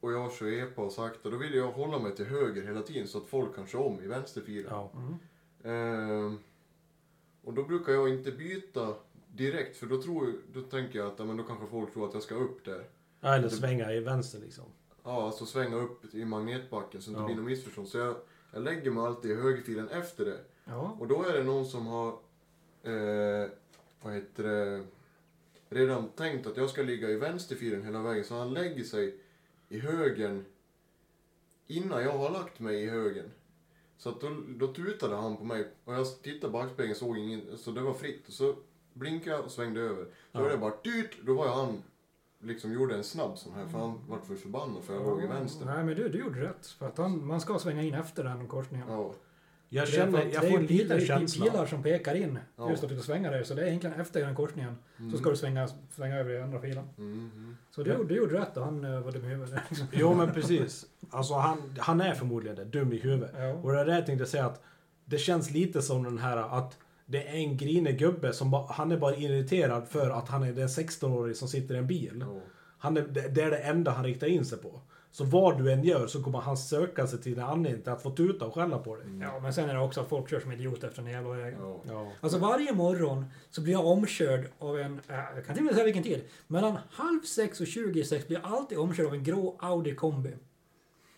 och jag kör epa och sakta då vill jag hålla mig till höger hela tiden så att folk kan köra om i vänsterfilen. Ja. Mm. Ehm, och då brukar jag inte byta direkt för då, tror, då tänker jag att ja, men då kanske folk tror att jag ska upp där. Ja, Eller svänga i vänster liksom. Ja, alltså svänga upp i magnetbacken så det inte Ja. blir något missförstånd. Så jag, jag lägger mig alltid i högerfilen efter det. Ja. Och då är det någon som har... Eh, vad heter det, redan tänkt att jag ska ligga i vänsterfilen hela vägen. Så han lägger sig i högen innan jag har lagt mig i högen. Så att då, då tutade han på mig och jag tittade i backspegeln såg ingen, så det var fritt. Och så blinkade jag och svängde över. Så Ja. var det bara dyrt, då var jag han liksom gjorde en snabb sån här för han vart för förbannad för jag låg i vänster. Nej men du, du gjorde rätt. För att han, man ska svänga in efter den korsningen. Ja. Jag känner, jag får en liten det är känsla. pilar som pekar in Ja. just att du ska svänga där. Så det är egentligen efter den korsningen så ska du svänga, svänga över i andra filen. Mm, mm. Så du, gjorde- du gjorde rätt och han uh, var dum i huvudet. Jo men precis. Alltså han, han är förmodligen det, dum i huvudet. ja. Och det är det jag tänkte säga att det känns lite som den här att det är en grinig gubbe som ba, han är bara irriterad för att han är den 16-årig som sitter i en bil. Ja. Han är, det, det är det enda han riktar in sig på. Så vad du än gör så kommer han söka sig till en anledning till att få tuta och skälla på dig. ja, men sen är det också att folk kör som idioter efter den jävla vägen. Ja. Ja. Alltså varje morgon så blir jag omkörd av en, äh, jag kan till och med säga vilken tid. Mellan halv sex och tjugo i sex blir jag alltid omkörd av en grå Audi kombi.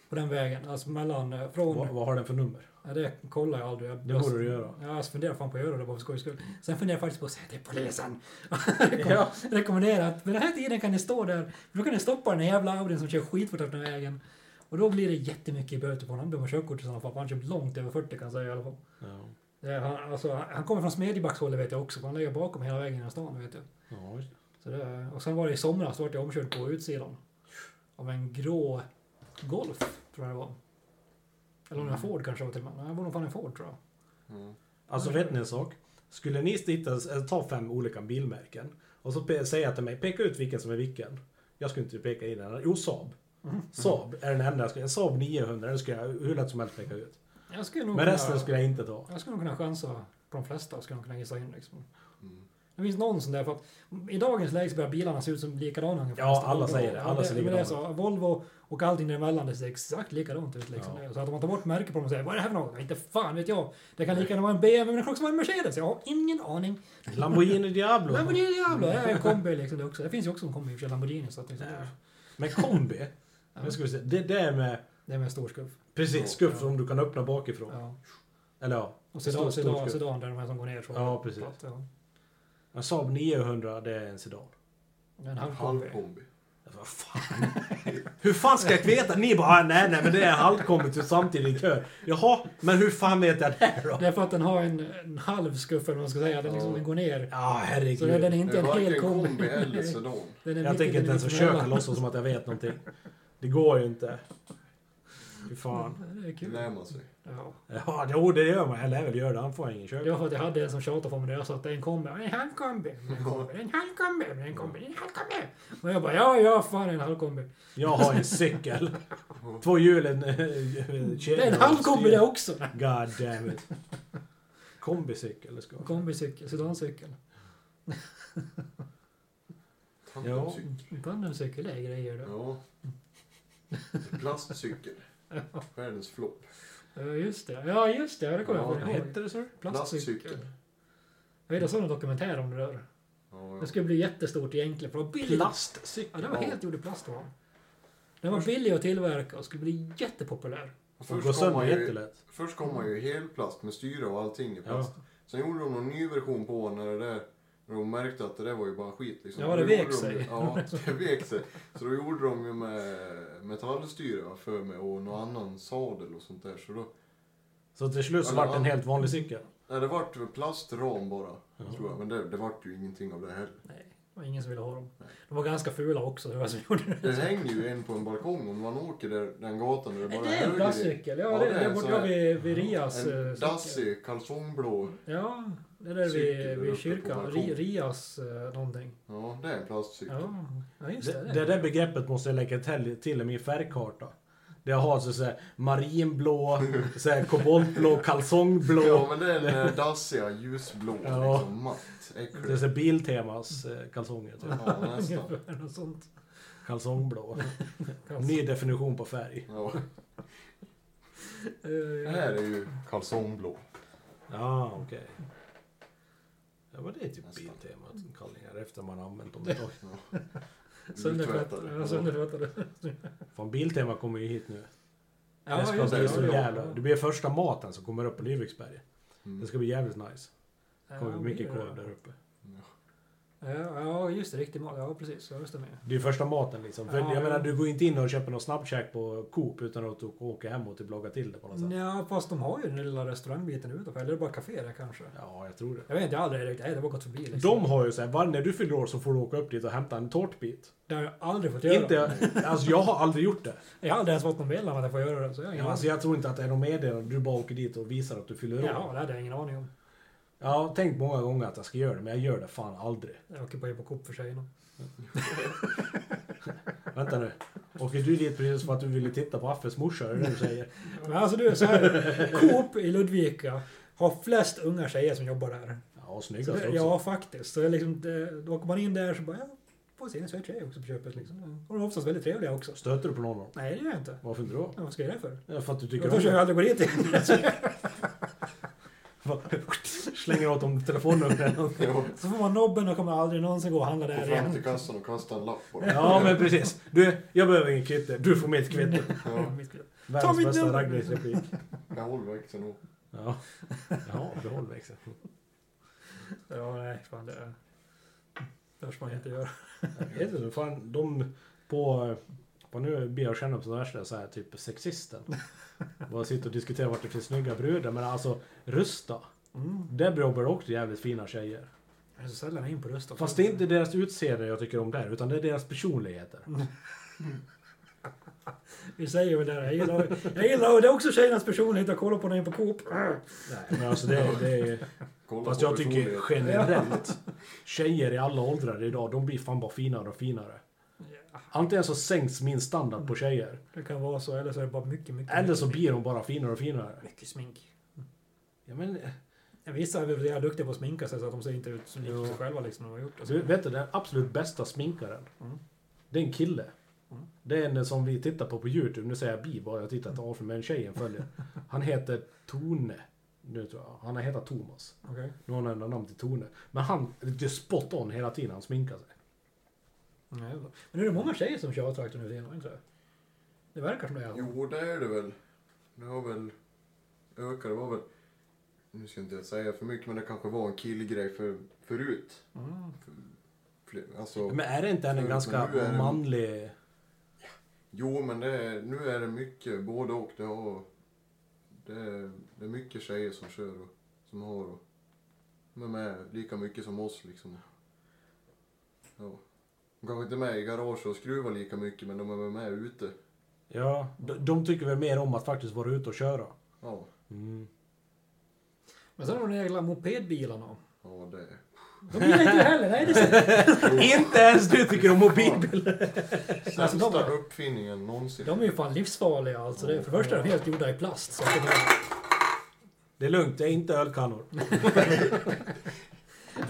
På den vägen, alltså mellan, eh, från... Vad, vad har den för nummer? Ja, det kollar jag aldrig. Jag, Det borde du göra. Ja, jag funderar fan på att göra det bara för skojs skull. Sen funderar jag faktiskt på att säga till polisen. Ja. Rekommendera att vid den här tiden kan ni stå där. Då kan ni stoppa den här jävla Audin som kör skitfort efter vägen. Och då blir det jättemycket i böter på honom. Han behöver körkort i sådana fall. Han kör långt över 40 kan jag säga i alla fall. Ja. Är, han, alltså, han kommer från Smedjebackshållet vet jag också. Han ligger bakom hela vägen genom stan vet jag. Ja. Så det, och sen var det i somras, då vart jag omkörd på utsidan. Av en grå Golf, tror jag det var. Eller om det var Ford kanske var till och med. Det var nog fan en Ford tror jag. Ja. Alltså vet ni en sak? Skulle ni sitta, eh, ta fem olika bilmärken och så säga till mig, peka ut vilken som är vilken. Jag skulle inte peka in den. Jo, Saab. Mm. Saab är den enda jag skulle, en Saab 900, den skulle jag hur lätt som helst peka ut. Jag skulle nog Men kunna, resten skulle jag inte ta. Jag skulle nog kunna chansa på de flesta. Skulle nog kunna gissa in liksom. Mm. Det finns någon sån där för att i dagens läge så börjar bilarna se ut som likadana ungefär. Ja, alla säger det. Alla ser det är likadana så. Volvo och allting däremellan det ser exakt likadant ut liksom. Ja. Så att om man tar bort märke på dem och säger vad är det här för något? Inte fan vet jag. Det kan lika gärna vara en BMW men det kan också vara en Mercedes. Jag har ingen aning. Lamborghini Diablo. Lamborghini Diablo, det är en kombi liksom det också. Det finns ju också en kombi i och för sig, Lamborghini. Så att liksom, Nej. Men kombi, Ja. ska vi se. Det där med, det är med stor skuff. precis, skuff som du kan öppna bakifrån. Ja. Eller ja, Och sedan, sedan, sedan, där de här som går ner så. Ja, precis. Platt, ja. En Saab 900 det är en sedan. En halvkombi. Halvkombi. Vad fan? hur fan ska jag veta? Ni bara, ah, nej nej men det är halvkommet till samtidigt kör. Jaha, men hur fan vet jag det då? Det är för att den har en, en halv skuff eller man ska säga. Den, liksom, den går ner. Ja, herregud. Så den är inte Det är en hel kombi. kombi eller sedan. Jag tänker den inte ens försöka låtsas som att jag vet någonting. Det går ju inte. Fy fan. Det är Det kul. lär man sig. Ja. Ja, jo det gör man. Lär väl göra det. Han får ingen Det köpa. var för att jag hade en som tjatade på mig där jag sa att det är en kombi. En halvkombi. En kombi. En halvkombi. En kombi. En halvkombi. Och jag bara ja, ja, fan en halvkombi. Jag har en cykel. Två hjulen. eh, Det är en halvkombi det också. God damn it. Kombicykel, det ska vara. Kombicykel, sedancykel. Tandemcykel. Tandemcykel, det är grejer det. Ja. Plastcykel. Världens flopp. Ja, just det. Ja, just det. Det kommer Ja, jag Vad ihåg. hette det så? Plastcykel. Jag vet, jag såg en dokumentär om det där. Ja, Det ja. skulle bli jättestort egentligen för det var billigt. Plastcykel? Ja, det var Ja. helt gjord i plast var den. Den var billig att tillverka och skulle bli jättepopulär. Först kom, man ju, först kom man ju helplast med styre och allting i Ja. plast. Sen gjorde de någon ny version på när det där de märkte att det där var ju bara skit liksom. Ja, det vek gjorde de- sig. Ja, det vek sig. Så då gjorde de ju med metallstyre för mig och någon annan sadel och sånt där. Så då, Så till slut så Ja, vart det en helt vanlig cykel. nej det vart plastram bara, Ja. tror jag. Men det, det vart ju ingenting av det heller. Nej, det var ingen som ville ha dem. Nej. De var ganska fula också, det var som gjorde det. Det hänger ju en på en balkong om man åker där, den gatan där det bara Det är en höger i. plastcykel. Ja, Ja, det, det det en borta vid, vid Rias eh, En cykel. dassig kalsongblå. Ja, det är där vid, vid kyrkan. Rias eh, någonting. Ja, det är en plastcykel. Ja, ja just det. Det, det där begreppet måste jag lägga till, till i min färgkarta. Det jag har så så här, marinblå, så här, koboltblå, kalsongblå. Ja, men det är den eh, dassiga ljusblå, Ja. liksom matt, Det är äcklig. så här Biltemas eh, kalsonger. Typ. Ja, nästan. Något sånt. Kalsongblå. Ny definition på färg. Ja. Eh, Det här är ju kalsongblå. Ja, okej. Ja, men det är typ Nästan. Biltema kallningar efter man har använt dem ett tag. Söndertvättade. Söndertvättade. Fan, Biltema kommer ju hit nu. Ja, det ska just bli det. så ja, jävla... ja. Det blir första maten som kommer upp på Lyviksberget. Mm. Det ska bli jävligt nice. Det kommer Ja, bli mycket korv där uppe. Ja, just det, riktig mat. Ja, precis. Ja, just det med. Det är första maten liksom. För Ja, jag ja. menar, du går inte in och köper någon snabbkäk på Coop utan att åka hem och typ laga till det på något sätt. Ja, fast de har ju den lilla restaurangbiten utanför. Eller är det bara café där kanske? Ja, jag tror det. Jag vet inte, jag har aldrig riktigt... Nej, det bara gått förbi liksom. De har ju såhär, var, när du fyller år så får du åka upp dit och hämta en tårtbit. Det har jag aldrig fått göra. Inte, alltså jag har aldrig gjort det. Jag har aldrig ens fått någon meddelande att jag får göra det. Så jag Ja, alltså jag tror inte att det är någon meddelande. Du bara åker dit och visar att du fyller år. Ja, det hade jag ingen aning om. Jag har tänkt många gånger att jag ska göra det, men jag gör det fan aldrig. Jag åker bara in på Coop för tjejerna. Vänta nu. Åker du dit precis för att du ville titta på Affes morsa? Är det det du säger? Men alltså du, så här, Coop i Ludvika har flest unga tjejer som jobbar där. Ja, snyggast också. ja, faktiskt. Så liksom, det, då åker man in där så bara, ja, får se en söt tjej också på köpet liksom. Och de är oftast väldigt trevliga också. Stöter du på någon? Nej, det gör jag inte. Varför inte då? Ja, vad ska jag göra för? Ja, för att du tycker om törs jag det. aldrig gå dit igen. Slänger åt dem telefonnumret. Så får man nobben och kommer aldrig någonsin gå och handla gå där fram igen. till kassan och kasta en lapp på den. Ja, men precis. Du, jag behöver ingen kvitto. Du får mitt kvitto. Ja, Ta Världens mitt bästa raggningsreplik. håller växeln nog. Ja. Ja, behåll växeln. Ja, nej, fan det... Det törs man inte göra. Jag vet inte, fan, de på... Vad nu blir jag känna på som värsta så här typ sexisten. Bara sitter och diskuterar vart det finns snygga brudar. Men alltså, Rusta. Mm. Där jobbar också jävligt fina tjejer. Jag är så sällan in på röst. Fast det är inte deras utseende jag tycker om där, utan det är deras personligheter. Vi säger väl det. Jag gillar, jag gillar det är också tjejernas personlighet att kolla på jag är på Coop. Nej, men alltså det, det är... Fast jag tycker generellt, tjejer i alla åldrar idag, de blir fan bara finare och finare. Antingen så sänks min standard på tjejer, det kan vara så, eller så är det bara mycket, mycket... eller så blir de bara finare och finare. Mycket smink. Ja, men, Ja, Vissa är väl duktiga på att sminka sig så att de ser inte ut som lik sig själva liksom när de har gjort det. du vet du, den absolut bästa sminkaren, Mm. det är en kille. Mm. Det är en som vi tittar på på Youtube, nu säger jag bi bara, jag tittar inte av men tjejen följer. Han heter Tone. Nu tror jag. Han har hetat Thomas. Okej. Nu har han ändrat namn till Tone. Men han, det är spot on hela tiden han sminkar sig. Nej. Men nu är det många tjejer som kör traktor nu för tiden, inte? Det verkar som det. är. Jo, det är det väl. Det har väl ökat. Det var väl... Nu ska jag inte säga för mycket, men det kanske var en killgrej för, förut. Mm. Fler- Alltså, Men är det inte en För- ganska för nu är det- manlig... jo, men det är, nu är det mycket både och. Det, har, det, är, det är mycket tjejer som kör och som har och de är med lika mycket som oss liksom. Ja. De kanske inte är med i garage och skruvar lika mycket, men de är med ute. Ja, de, de tycker väl mer om att faktiskt vara ute och köra. Ja, Mm. Men sen har de de jävla mopedbilarna. ja det... De gillar inte heller. Nej, det är Inte ens du tycker om mopedbilar! Alltså, de- Sämsta uppfinningen någonsin. De är ju fan livsfarliga alltså. Det, för det första är de helt gjorda i plast. Så att de är, Det är lugnt, det är inte ölkannor.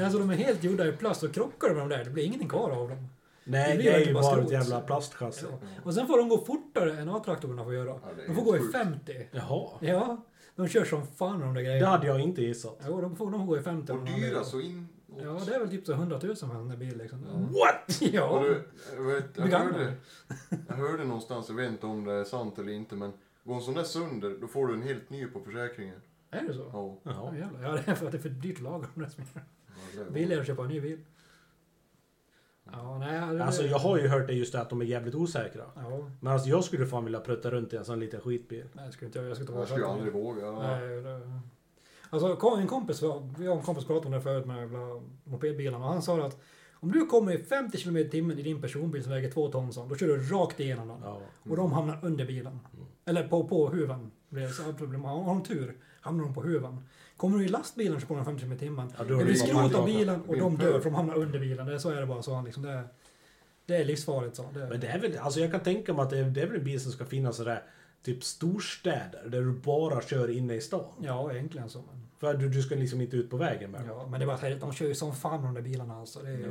alltså de är helt gjorda i plast och krockar med de där, det blir ingenting kvar av dem. Det Nej, blir det är ju bara bara ett jävla plastchassi. Ja. Och sen får de gå fortare än A-traktorerna får göra. Ja, det De får gå i sjukt. 50. Jaha. Ja, de kör som fan de där Det grejerna. hade jag inte gissat. Jo, de får, de får gå i 50. Och dyra det. så in... Ja, det är väl typ så 100 000 för en bil liksom. What? Ja. du, jag, vet, jag, hörde, jag hörde någonstans, jag vet inte om det är sant eller inte, men går en sån där sönder, då får du en helt ny på försäkringen. Är det så? Ja, Ja, jävlar. Ja, det är för att det är för dyrt att laga de där som ja, det Billigare att köpa en ny bil. Ja, nej. Det, Alltså jag har ju hört det just det att de är jävligt osäkra. Ja, Men alltså jag skulle fan vilja prutta runt i en sån liten skitbil. nej, det skulle inte jag. Jag skulle inte Jag skulle aldrig våga. Nej, det... Alltså en kompis, vi har en kompis pratat om det förut med mopedbilarna och han sa att om du kommer i 50 km i timmen i din personbil som väger 2 ton, så, då kör du rakt igenom den. Ja. Och de hamnar under bilen. Eller på, på huven. Har de tur hamnar de på huven. Kommer du i lastbilen så de 50 km i timmen. Ja, då Det är blir skrot av bilen och de dör för de hamnar under bilen. Det är, så är det bara. Så han liksom, det, är, det är livsfarligt. Så. Det, Men det är väl, alltså jag kan tänka mig att det är, det är väl en bil som ska finnas sådär typ storstäder där du bara kör inne i stan. Ja, egentligen så. Men, För du, du ska liksom inte ut på vägen med ja, men det var att de kör ju som fan de där bilarna alltså. Det är, Ja.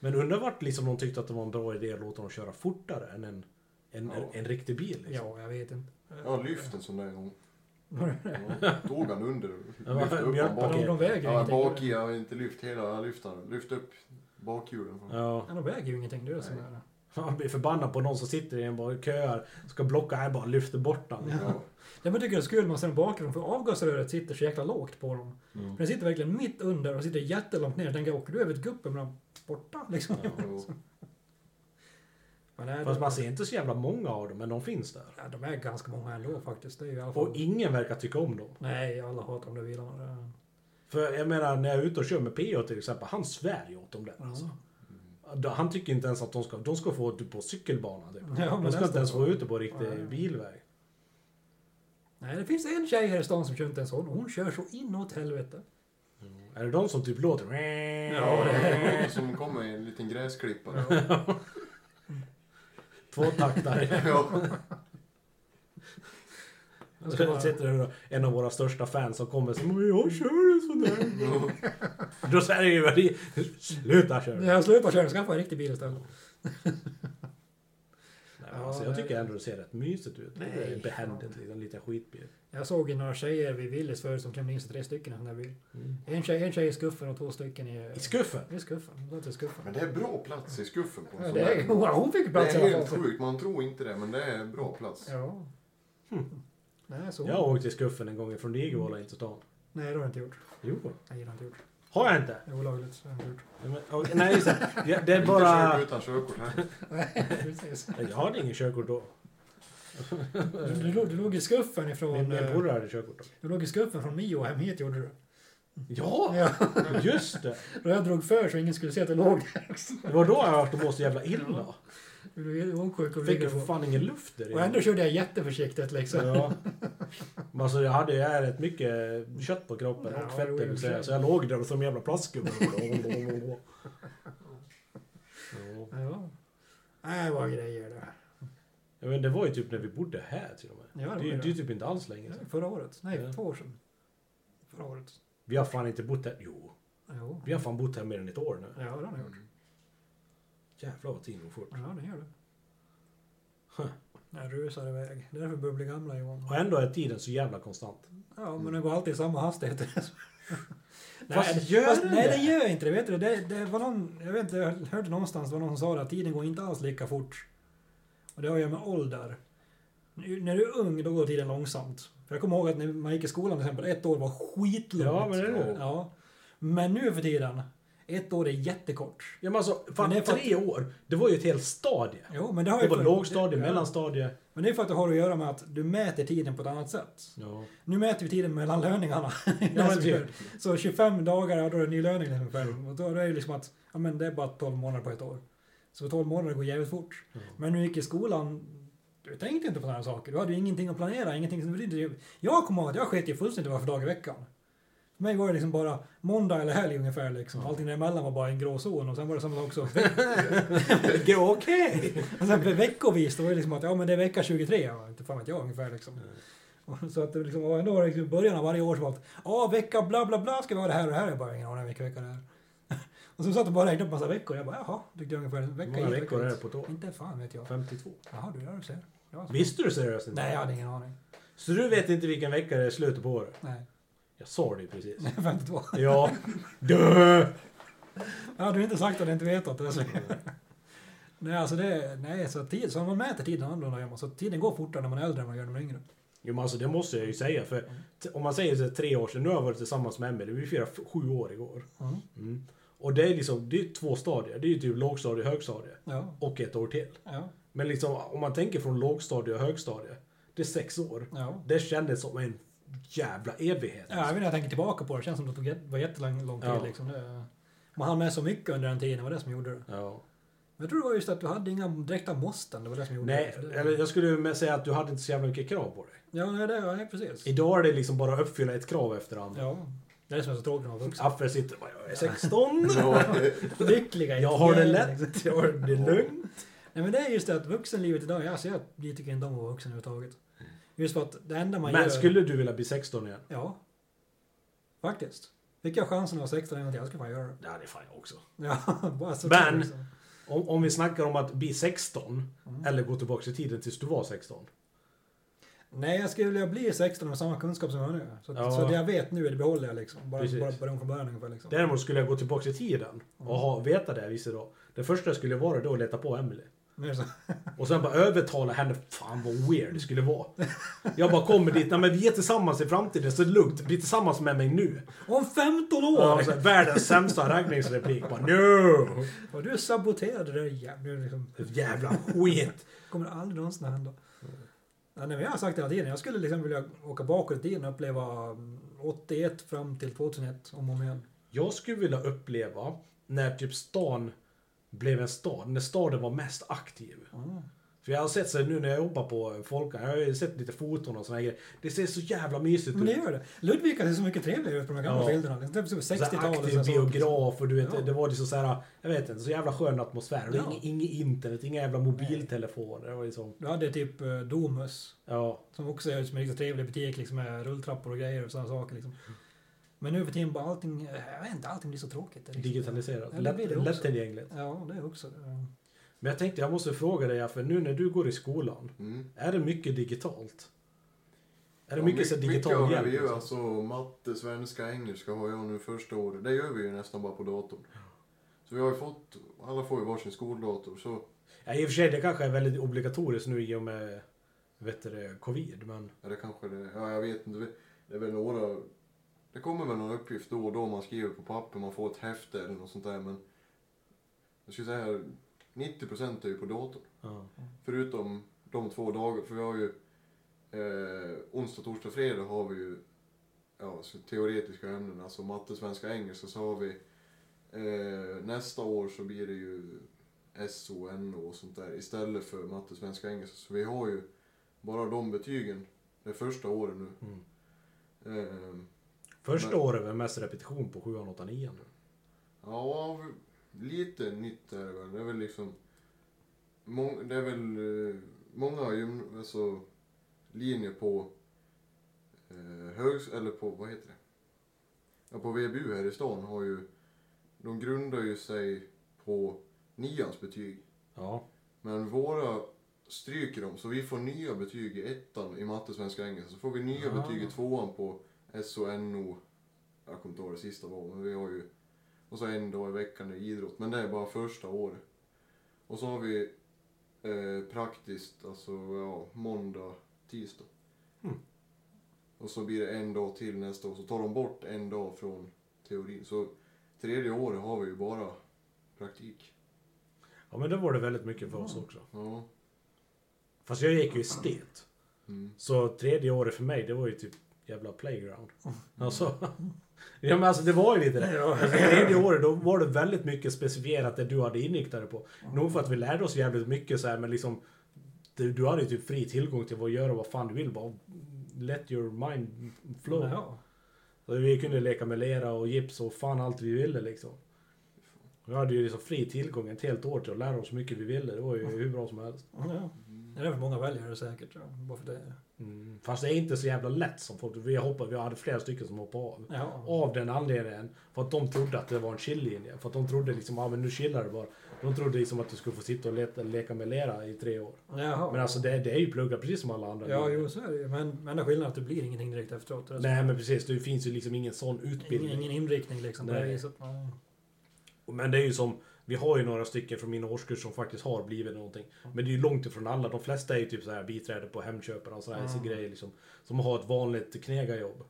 Men undrar vart liksom de tyckte att det var en bra idé att låta dem köra fortare än en, en, Ja. en, riktig bil. Liksom. Ja, jag vet inte. Jag har lyft en sån där en gång. Ja. Ja, tog han under. Ja, Lyfte upp han bak. de väger ju Ja, bak i. Jag har inte lyft hela. Jag lyfte, lyft upp bakhjulen. Ja. Ja, de väger ju ingenting. Det är det som är det. Han blir förbannad på någon som sitter i en bara köar, ska blocka här bara lyfter bort den. Ja. Det man tycker är skuld man ser bakgrunden för avgasröret sitter så jäkla lågt på dem. Mm. Den sitter verkligen mitt under och sitter jättelångt ner. Tänker, åker du över ett gupp med borta liksom? Jo. Men nej, Fast man ser inte så jävla många av dem, men de finns där. ja, de är ganska många ändå faktiskt. Det är i alla fall... Och ingen verkar tycka om dem. Nej, alla hatar de där. Det- För jag menar, när jag är ute och kör med PO till exempel, han svär ju åt dem där. Alltså. Han tycker inte ens att de ska, de ska få ut på cykelbanan. Typ. Ja, de ska inte ens få ute på riktig Nej. bilväg. Nej, det finns en tjej här i stan som kör inte en sån. Hon kör så inåt helvete. Är det de som typ låter... Ja, det är Som kommer i en liten gräsklippa. Tvåtaktare. Ja. Jag ska Så sitter det en av våra största fans som kommer och säger "Men jag kör en sån där. Då säger ju väl Sluta köra. Jag slutar köra, skaffa en riktig bil istället. Nej, men alltså, jag tycker ändå det ser rätt mysigt ut. Nej. det är behändigt, liksom, en liten skitbil. Jag såg ju några tjejer vid Willys förut som klämde in sig tre stycken i en sån där bil. Mm. En tjej, en tjej i skuffen och två stycken i... I skuffen? I skuffen. I skuffen. Men det är bra plats i skuffen på en Ja, sån det där. är, hon, fick Det plats i är alla helt fall. sjukt, man tror inte det men det är bra plats. Ja. Nej, så. Jag har åkt i skuffen en gång från Digevåla in till stan. Nej, det har jag inte gjort. Jo. Nej, det har jag inte gjort. Har jag inte? Det är olagligt. Det har jag inte gjort. Nej, men, okej, nej, så, ja, det är Inte bara... kört utan körkort här. Nej, precis. Jag hade ingen körkort då. Du, du, låg- du låg i skuffen ifrån... Min, min eh, polare hade körkort då. Du låg i skuffen från Mio hem hit gjorde du. Ja, Ja. just det! Och jag drog för så ingen skulle se att du låg där också. Det var då jag vart måste jävla illa. Du blev åksjuk och Fick ju för fan ingen luft där Och ändå körde jag jätteförsiktigt liksom. Ja. Men alltså jag hade ju rätt mycket kött på kroppen Ja, och fett det vill säga. Så jag låg där som en jävla plastgubbe. Ja. Det var grejer det. Ja, men det var ju typ när vi bodde här till och med. Ja, det Det var är ju det. det typ inte alls länge sedan. Förra året. Nej, Ja. två år sedan. Förra året. Vi har fan inte bott här. Jo, Jo. vi har fan bott här mer än ett år nu. Ja, det har ni gjort. Jävlar vad tiden går fort. Ja, det gör det. Huh. Jag rusar iväg. Det är därför börjar bli gamla Johan. Och ändå är tiden så jävla konstant. Ja, men den går alltid i samma hastighet. Fast det- gör fast, den Nej, det? det gör inte det. Vet du, det, det var någon, jag vet inte, jag hörde någonstans, det var någon som sa det, att tiden går inte alls lika fort. Och det har göra med ålder. Nu- När du är ung, då går tiden långsamt. För jag kommer ihåg att när man gick i skolan till exempel, ett år var skitlångt. Ja, men det är det. Ja. Men nu för tiden, ett år är jättekort. Ja men alltså, fan Men det är för att- tre år. Det var ju ett helt stadie. Jo, men det har Det ju var för- lågstadie, ja. mellanstadie. Men det är för att det har att göra med att du mäter tiden på ett annat sätt. Ja. Nu mäter vi tiden mellan löningarna. Ja, men typ. Så 25 dagar, ja, då är det ny löning ungefär. Och då är det ju liksom att, ja men det är bara 12 månader på ett år. Så 12 månader går jävligt fort. Ja. Men när du gick i skolan, du tänkte inte på sådana saker. Du hade ju ingenting att planera, ingenting som betydde... Jag kommer ihåg att jag sket ju fullständigt vad för dag i veckan. För mig var det liksom bara måndag eller helg ungefär liksom. Allting däremellan var bara en grå zon och sen var det samma sak också. Det är Okej! Och sen för veckovis, då var det liksom att ja men det är vecka 23, ja, inte fan vet jag ungefär liksom. Så att det liksom var ändå liksom början av varje år så var det ja vecka bla bla bla ska vi ha det här och det här. Jag bara ingen aning vilka veckor det är. Och så satt jag bara och räknade upp massa veckor. Jag bara jaha, tyckte jag ungefär en Hur vecka många hit, veckor är det på ett år? Inte fan vet jag. 52. Jaha du, du ser. Det så. Visste du seriöst inte? Nej, jag hade ingen aning. Så du vet inte vilken vecka det är slutet på året? Nej, Jag sa det ju precis. 52. Ja. Dö! Jag hade inte sagt att jag inte vetat det. Så. Nej, alltså det, nej, så, tid, så man mäter tiden annorlunda gör man. Så tiden går fortare när man är äldre än man gör när man är yngre. Jo men alltså det måste jag ju säga för om man säger så här, tre år sedan, nu har jag varit tillsammans med Emelie, vi firade sju år igår. Mm. Mm. Och det är liksom, det är två stadier. Det är ju typ lågstadie och högstadie. Ja, Och ett år till. ja, Men liksom om man tänker från lågstadie och högstadie, det är sex år. ja. Det kändes som en jävla evighet. Ja, jag vet när jag tänker tillbaka på det, det känns som att det var jättelång lång tid Ja. liksom. Det, man hann med så mycket under den tiden, det var det som gjorde det. Ja. Men jag tror det var just att du hade inga direkta måsten, det var det som gjorde Nej, det. Eller jag skulle med säga att du hade inte så jävla mycket krav på dig. Ja, det, nej, precis. Idag är det liksom bara att uppfylla ett krav efter andra. Ja. Det är det som är så tråkigt när man är vuxen. Affe sitter bara, jag är 16. Ja, Lyckliga Jag har det lätt, jag har det lugnt. Nej men det är just det att vuxenlivet idag, alltså jag, tycker inte om att vara vuxen överhuvudtaget. Just för att det enda man Men gör... skulle du vilja bli 16 igen? Ja. Faktiskt. Fick jag chansen att vara 16 en gång till, jag skulle fan göra det. Ja, det är fan jag också. Ja, bara så Men- liksom. Om, om vi snackar om att bli 16, Mm. eller gå tillbaka i tiden tills du var 16. Nej, jag skulle vilja bli 16 med samma kunskap som jag har nu. Så, Ja. så det jag vet nu, det behåller jag liksom. Bara, Precis. bara om från början ungefär liksom. Däremot skulle jag gå tillbaka i tiden och ha, veta det jag visste då. Det första skulle vara då att leta på Emily. Och sen bara övertala henne, fan vad weird det skulle vara. Jag bara kommer dit, nej men vi är tillsammans i framtiden så det är lugnt, bli tillsammans med mig nu. Om 15 år! Ja, så världens sämsta raggningsreplik, bara no! Och du saboterade det där jävla... Liksom, Jävla skit! kommer aldrig någonsin att hända. Ja, nej, men jag har sagt det hela tiden, jag skulle liksom vilja åka bakåt i tiden och uppleva mm, 81 fram till 2001 om och om igen. Jag skulle vilja uppleva när typ stan blev en stad, när staden var mest aktiv. Mm. För jag har sett så nu när jag jobbar på Folkan, jag har ju sett lite foton och såna grejer. Det ser så jävla mysigt Men det ut. gör det. Ludvika ser så mycket trevligare ut på de här gamla Ja. bilderna. Det är typ Så här 60-talet. aktiv biograf och du vet, Ja. det var liksom så här, jag vet inte, så jävla skön atmosfär. Ja. inget, inget internet, inga jävla mobiltelefoner. Det var liksom, Du hade typ eh, Domus. ja. Som också är som en riktigt trevlig butik liksom med rulltrappor och grejer och sådana saker liksom. Men nu för tiden bara allting, jag vet inte, allting blir så tråkigt. Liksom- Digitaliserat. Ja, lättillgängligt. Ja, det är också. eh, Men jag tänkte jag måste fråga dig, för nu när du går i skolan, Mm. är det mycket digitalt? Är det Ja, mycket mycket digital av det hjälp? vi gör, liksom? alltså matte, svenska, engelska har jag nu första året. Det gör vi ju nästan bara på datorn. Så vi har ju fått, alla får ju varsin skoldator. Så Ja, I och för sig, det kanske är väldigt obligatoriskt nu i och med vet du, covid, men... är det kanske det, ja jag vet inte. Det är väl några, det kommer väl någon uppgift då och då man skriver på papper, man får ett häfte eller något sånt där. Men jag skulle säga 90% är ju på datorn. Ja. Förutom de två dagar, för vi har ju eh, onsdag, torsdag, fredag har vi ju ja, teoretiska ämnen, alltså matte, svenska, engelska. Så har vi eh, nästa år så blir det ju SO, NO och sånt där istället för matte, svenska, engelska. Så vi har ju bara de betygen det första året nu. Mm. Eh, Första Men- året var mest repetition på 7 8 9 nu. Ja, lite nytt är det väl. Det är väl liksom... Mång, det är väl eh, många gym, alltså, linjer på eh, högs... Eller på, vad heter det? Ja, på VBU här i stan har ju... De grundar ju sig på nians betyg. Ja. Men våra stryker dem, så vi får nya betyg i ettan i matte, svenska, engelska. Så får vi nya Ah. betyg i tvåan på SO, NO. Jag kommer inte ihåg det sista var, men vi har ju... Och så en dag i veckan i idrott, men det är bara första året. Och så har vi eh, praktiskt, alltså ja, måndag, tisdag. Mm. Och så blir det en dag till nästa år, så tar de bort en dag från teorin. Så tredje året har vi ju bara praktik. ja, men det var det väldigt mycket för oss också. Ja. Fast jag gick ju estet. Mm. Så tredje året för mig, det var ju typ jävla playground. Alltså, ja men alltså det var ju lite det. Alltså, tredje året då var det väldigt mycket specifierat det du hade inriktat dig på. Nog för att vi lärde oss jävligt mycket så här, men liksom du, du hade ju typ fri tillgång till att göra vad fan du vill. Bara let your mind flow. Ja. Så vi kunde leka med lera och gips och fan allt vi ville liksom. Vi hade ju liksom fri tillgång ett helt år till att lära oss så mycket vi ville. Det var ju hur bra som helst. ja. Det är därför många väljer det säkert. Ja. Bara för det. Mm. Fast det är inte så jävla lätt som folk. Vi, hoppade, vi hade flera stycken som hoppade av. Ja. Av den anledningen. För att de trodde att det var en chilllinje. För att de trodde liksom, ja ah, men nu chillar du bara. De trodde liksom att du skulle få sitta och leta, leka med lera i tre år. Jaha. Men alltså det, det är ju plugga precis som alla andra. Ja, jo så är det ju. Men men enda skillnaden är att det blir ingenting direkt efteråt. Det är så. Nej men precis, det finns ju liksom ingen sån utbildning. ingen inriktning liksom på det Nej. viset. Nej. Men det är ju som, vi har ju några stycken från min årskurs som faktiskt har blivit någonting. Men det är ju långt ifrån alla. De flesta är ju typ så här biträde på Hemköpare och sådär Mm. grejer liksom. Som har ett vanligt knegarjobb.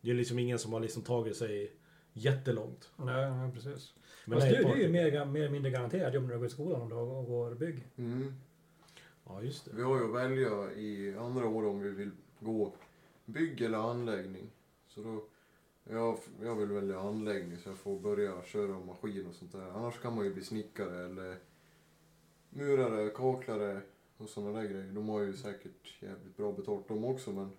Det är liksom ingen som har liksom tagit sig jättelångt. Nej, nej, precis. Men Fast det du, är du bara- är ju mer, mer eller mindre garanterad jobb när du går i skolan om du går bygg. Mm. Ja just det. Vi har ju att välja i andra år om vi vill gå bygg eller anläggning. Så då, jag, jag vill välja anläggning så jag får börja köra maskin och sånt där. Annars kan man ju bli snickare eller murare, kaklare och sådana där grejer. De har ju säkert jävligt bra betalt de också men